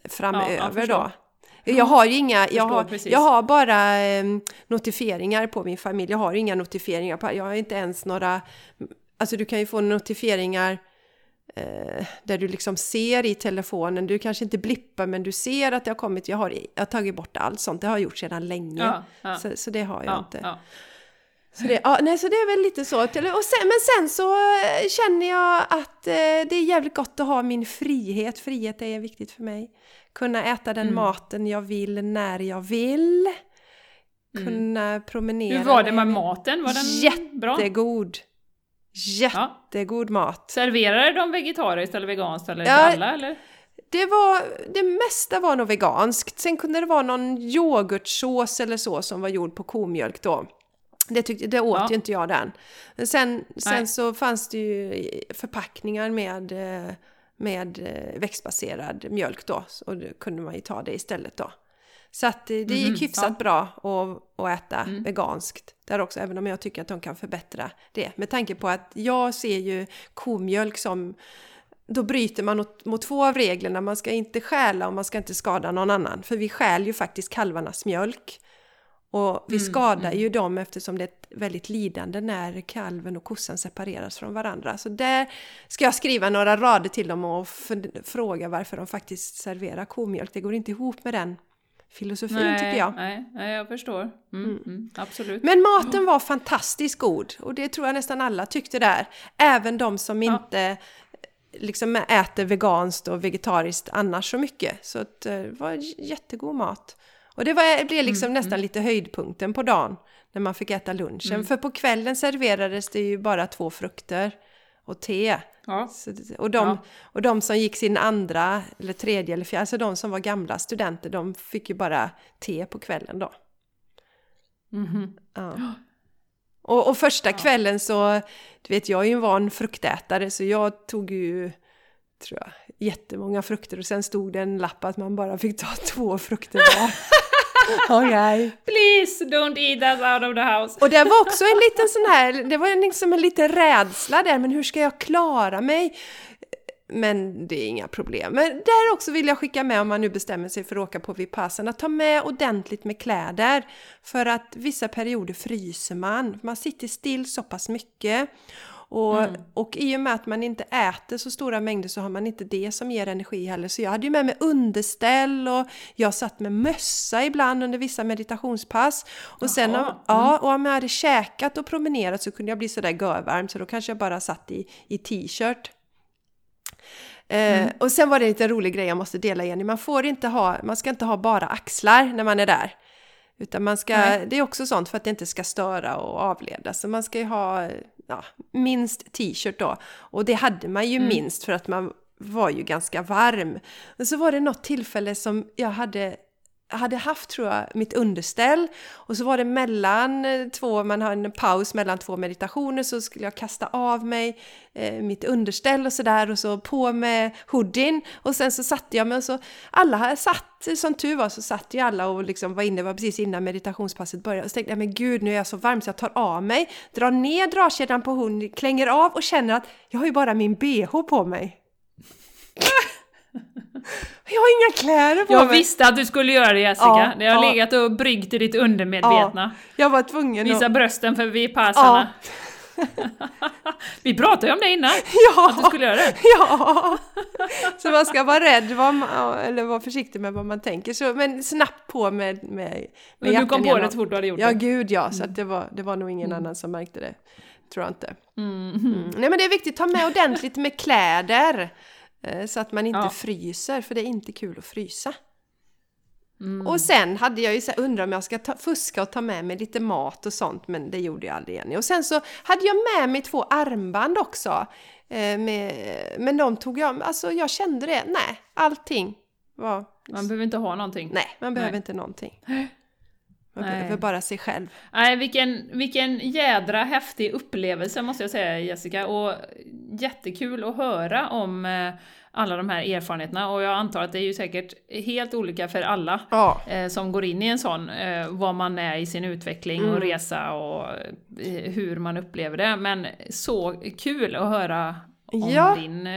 A: framöver ja, då. Jag har ju inga, jag har, jag har bara eh, notifieringar på min familj. Jag har inga notifieringar på, jag har inte ens några, alltså du kan ju få notifieringar eh, där du liksom ser i telefonen, du kanske inte blippar men du ser att det har kommit, jag har, jag har tagit bort allt sånt, det har jag gjort sedan länge. Ja, ja. Så, så, det har jag ja, inte. Så det, ja, nej, så det är väl lite så. Och sen, men sen så eh, känner jag att eh, det är jävligt gott att ha min frihet. Frihet är viktigt för mig. Kunna äta den mm. maten jag vill när jag vill. Mm. Kunna mm. promenera.
B: Hur var det med maten? Var den bra?
A: Jättegod! Jättegod ja. mat.
B: Serverade de vegetariskt eller veganskt eller ja, alla eller?
A: Det, var, det mesta var nog veganskt. Sen kunde det vara någon yoghurtsås eller så som var gjord på komjölk då. Det, tyckte, det åt ja. ju inte jag den. Sen, sen så fanns det ju förpackningar med, med växtbaserad mjölk då. Och då kunde man ju ta det istället då. Så att det, gick mm, hyfsat ja. bra att, att äta mm. veganskt där också, även om jag tycker att de kan förbättra det. Med tanke på att jag ser ju komjölk som då bryter man mot, mot två av reglerna. Man ska inte stjäla och man ska inte skada någon annan. För vi stjäl ju faktiskt kalvarnas mjölk. Och vi mm, skadar mm. ju dem eftersom det är ett väldigt lidande när kalven och kossan separeras från varandra. Så där ska jag skriva några rader till dem och fråga varför de faktiskt serverar komjölk. Det går inte ihop med den filosofin nej, tycker jag.
B: Nej, nej jag förstår. Mm, mm. Mm, absolut.
A: Men maten var fantastiskt god och det tror jag nästan alla tyckte där. Även de som ja. inte liksom äter veganskt och vegetariskt annars så mycket. Så eh, det var jättegod mat. Och det var, blev liksom mm, nästan mm. lite höjdpunkten på dagen när man fick äta lunchen. Mm. För på kvällen serverades det ju bara två frukter och te. Ja. Så, och, de, ja. och de som gick sin andra eller tredje eller fjärde, alltså de som var gamla studenter, de fick ju bara te på kvällen då. Mm -hmm. ja. och, och, första kvällen så, du vet jag är ju en van fruktätare så jag tog ju, tror jag, jättemånga frukter och sen stod det en lapp att man bara fick ta två frukter var.
B: Okay. Please don't eat us out of the house.
A: Och det var också en liten sån här, det var liksom en liten rädsla där, men hur ska jag klara mig? Men det är inga problem. Men där också vill jag skicka med om man nu bestämmer sig för att åka på Vipassana, ta med ordentligt med kläder. För att vissa perioder fryser man, man sitter still så pass mycket. Och, mm. och i och med att man inte äter så stora mängder så har man inte det som ger energi heller. Så jag hade ju med mig underställ och jag satt med mössa ibland under vissa meditationspass. Och sen om, mm. ja, och om jag hade käkat och promenerat så kunde jag bli sådär görvarm så då kanske jag bara satt i, i t-shirt. Eh, mm. och sen var det en liten rolig grej jag måste dela Jenny, man får inte ha, man ska inte ha bara axlar när man är där. Utan man ska, det är också sånt för att det inte ska störa och avleda. Så man ska ju ha ja, minst t-shirt då. Och det hade man ju mm. minst för att man var ju ganska varm. Men så var det något tillfälle som jag hade hade haft, tror jag, mitt underställ. Och så var det mellan eh, två, man har en paus mellan två meditationer, så skulle jag kasta av mig eh, mitt underställ och sådär och så på med hoodien. Och sen så satte jag mig och så, alla satt, som tur var så satt ju alla och liksom var inne, var precis innan meditationspasset började. Och så tänkte jag, men gud nu är jag så varm så jag tar av mig, drar ner dragkedjan på hunden, klänger av och känner att jag har ju bara min bh på mig. Jag har inga kläder på
B: Jag
A: mig!
B: visste att du skulle göra det Jessica.
A: Ja,
B: det har
A: ja.
B: legat och bryggt i ditt undermedvetna.
A: Jag var tvungen
B: Visa
A: att...
B: brösten för vipassarna. Vi pratade ju om det innan, att du
A: Ja!
B: skulle göra det.
A: Ja! Så man ska vara rädd, vad man, eller vara försiktig med vad man tänker. Så, men snabbt på med, med, med
B: Men du kom på det så fort du hade gjort
A: Ja,
B: det.
A: gud ja. Så att det, var, det var nog ingen annan som märkte det. Tror jag inte.
B: Mm.
A: Mm. Nej men det är viktigt ta med ordentligt med kläder. Eh, Så att man inte
B: Ja.
A: fryser, för det är inte kul att frysa.
B: Mm.
A: Och sen hade jag ju så undrat om jag ska ta, fuska och ta med mig lite mat och sånt, men det gjorde jag aldrig igen. Och sen så hade jag med mig två armband också. Eh, med, men de tog jag, alltså jag kände det, nej, allting var...
B: Man behöver inte ha någonting.
A: Nej, man behöver
B: Nej.
A: inte någonting.
B: Nej.
A: behöver bara sig själv.
B: Nej, vilken, vilken jädra häftig upplevelse måste jag säga Jessica. Och jättekul att höra om eh, alla de här erfarenheterna. Och jag antar att det är ju säkert helt olika för alla
A: Ja.
B: eh, som går in i en sån, eh, vad man är i sin utveckling
A: Mm.
B: och resa och eh, hur man upplever det. Men så kul att höra om
A: Ja.
B: din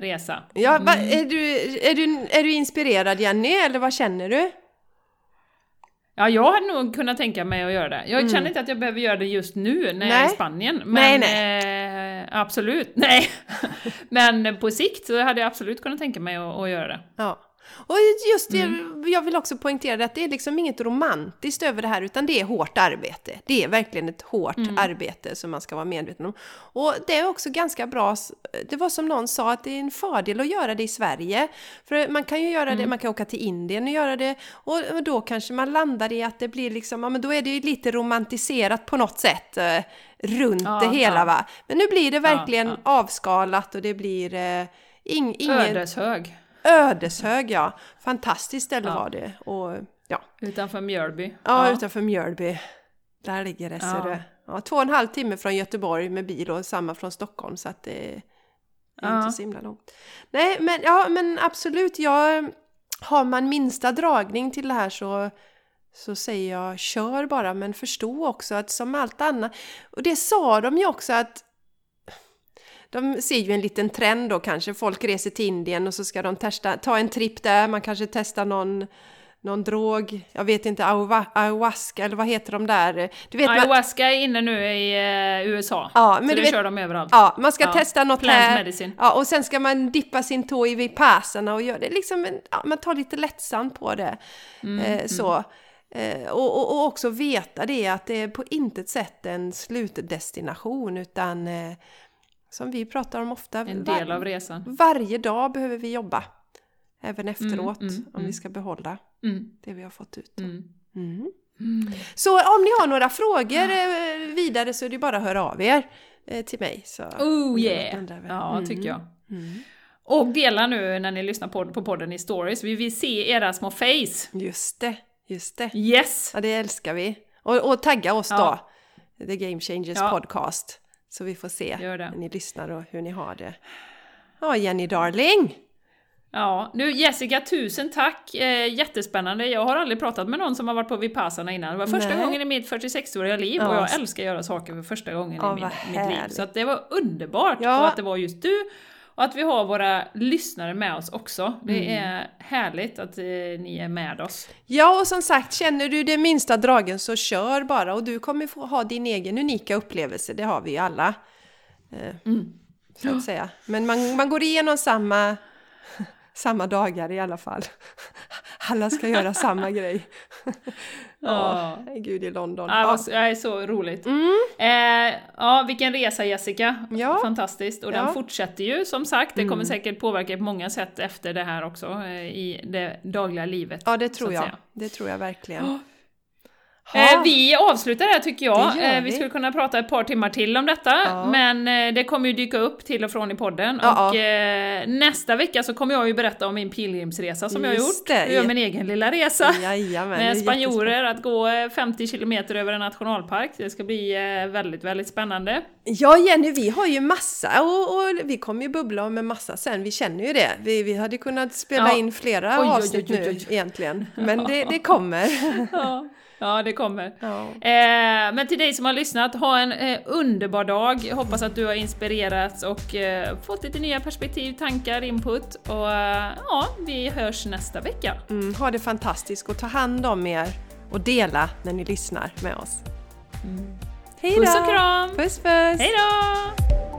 B: resa.
A: Ja, va, är, du, är, du, är du inspirerad Jenny, eller vad känner du?
B: Ja, jag hade nog kunnat tänka mig att göra det. Jag känner inte att jag behöver göra det just nu när jag är i
A: Mm. Nej.
B: Spanien. Men
A: Nej,
B: Eh, absolut, nej. men på sikt så hade jag absolut kunnat tänka mig att, att göra det.
A: Ja. Och just det,
B: Mm.
A: jag vill också poängtera att det är liksom inget romantiskt över det här, utan det är hårt arbete. Det är verkligen ett hårt
B: Mm.
A: arbete som man ska vara medveten om. Och det är också ganska bra, det var som någon sa, att det är en fördel att göra det i Sverige. För man kan ju göra
B: Mm.
A: det, man kan åka till Indien och göra det, och då kanske man landar i att det blir liksom, ja men då är det ju lite romantiserat på något sätt. eh, runt
B: Ja,
A: det hela
B: ja.
A: va. Men nu blir det verkligen
B: ja.
A: avskalat och det blir eh, ing, ingen...
B: Ödeshög,
A: Ödeshög ja. Fantastiskt ställe
B: Ja.
A: var det. Och ja,
B: utanför Mjölby.
A: ja, utanför Mjölby. Där ligger det,
B: Ja.
A: du. Ja, två och en halv timme från Göteborg med bil och samma från Stockholm så att det är
B: Ja.
A: inte så himla långt. Nej, men, ja, men absolut. Jag, har man minsta dragning till det här så, så säger jag kör bara, men förstå också att som allt annat. Och det sa de ju också att de ser ju en liten trend då kanske. Folk reser till Indien och så ska de testa, ta en tripp där. Man kanske testar någon, någon drog. Jag vet inte, ayahuasca, eller vad heter de där? Du vet, man,
B: Ayahuasca är inne nu i eh, USA,
A: Ja,
B: så
A: men du
B: det
A: vet-
B: kör de överallt.
A: ja, man ska
B: Ja,
A: testa något
B: plant
A: här.
B: medicine.
A: Ja, och sen ska man dippa sin tå i vipassarna och göra det liksom, en, ja, man tar lite lättsamt på det.
B: Mm,
A: eh, så. Eh, och, och, och också veta det att det är på intet sätt en slutdestination utan eh, som vi pratar om ofta,
B: En del av resan.
A: varje dag behöver vi jobba. Även efteråt,
B: mm,
A: om
B: mm.
A: vi ska behålla
B: Mm.
A: det vi har fått ut.
B: Mm.
A: Mm.
B: Mm.
A: Så om ni har några frågor eh, vidare så är det bara att höra av er eh, till mig. Så
B: Oh yeah! Ja,
A: Mm.
B: tycker jag.
A: Mm.
B: Och dela nu när ni lyssnar på, på podden i stories. Vi vill se era små face.
A: Just det, just det.
B: Yes!
A: Ja, det älskar vi. Och, och tagga oss
B: Ja.
A: då, The Game Changers
B: Ja.
A: podcast. Så vi får se när ni lyssnar och hur ni har det. Ja, Jenny darling!
B: Ja, nu Jessica, tusen tack! Eh, jättespännande. Jag har aldrig pratat med någon som har varit på Vipassana innan. Det var första
A: Nej.
B: gången i mitt 46-åriga liv
A: Ja,
B: och jag älskar att göra saker för första gången
A: Ja,
B: i min, mitt liv. Så det var underbart!
A: Ja.
B: Och att det var just du och att vi har våra lyssnare med oss också. Det
A: Mm.
B: är härligt att eh, ni är med oss.
A: Ja, och som sagt, känner du det minsta dragen så kör bara och du kommer få ha din egen unika upplevelse, det har vi ju alla. Eh,
B: Mm.
A: Så att säga. Men man, man går igenom samma, samma dagar i alla fall. Alla ska göra samma grej. Ja, gud i London.
B: Ja, vad- det är så roligt.
A: Mm.
B: Eh, ja, vilken resa Jessica!
A: Ja.
B: Fantastiskt! Och den
A: Ja.
B: fortsätter ju som sagt. Det kommer
A: Mm.
B: säkert påverka på många sätt efter det här också, eh, i det dagliga livet.
A: ja, det tror jag.
B: säga.
A: Det tror jag verkligen.
B: Ja. Eh, vi avslutar där tycker jag. Eh, vi
A: vi.
B: skulle kunna prata ett par timmar till om detta,
A: Ja.
B: men eh, det kommer ju dyka upp till och från i podden.
A: Ja,
B: och eh, nästa vecka så kommer jag ju berätta om min pilgrimsresa som jag har
A: Just
B: gjort.
A: det.
B: Jag gör min egen lilla resa.
A: Jajamän,
B: Med spanjorer, att gå eh, 50 kilometer över en nationalpark. Det ska bli väldigt, väldigt spännande.
A: Ja Jenny, vi har ju massa och, och vi kommer ju bubbla med massa sen, vi känner ju det. Vi, vi hade kunnat spela
B: Ja.
A: in flera
B: Oj, oj, oj,
A: avsnitt
B: oj,
A: nu egentligen, men det, det kommer.
B: Ja, det kommer.
A: Ja.
B: Eh, men till dig som har lyssnat, ha en eh, underbar dag. Jag hoppas att du har inspirerats och eh, fått lite nya perspektiv, tankar, input. Och eh, ja, vi hörs nästa vecka.
A: Mm, ha det fantastiskt och ta hand om er och dela när ni lyssnar med oss. Hej
B: Puss
A: då!
B: och kram!
A: Puss puss!
B: Hej då!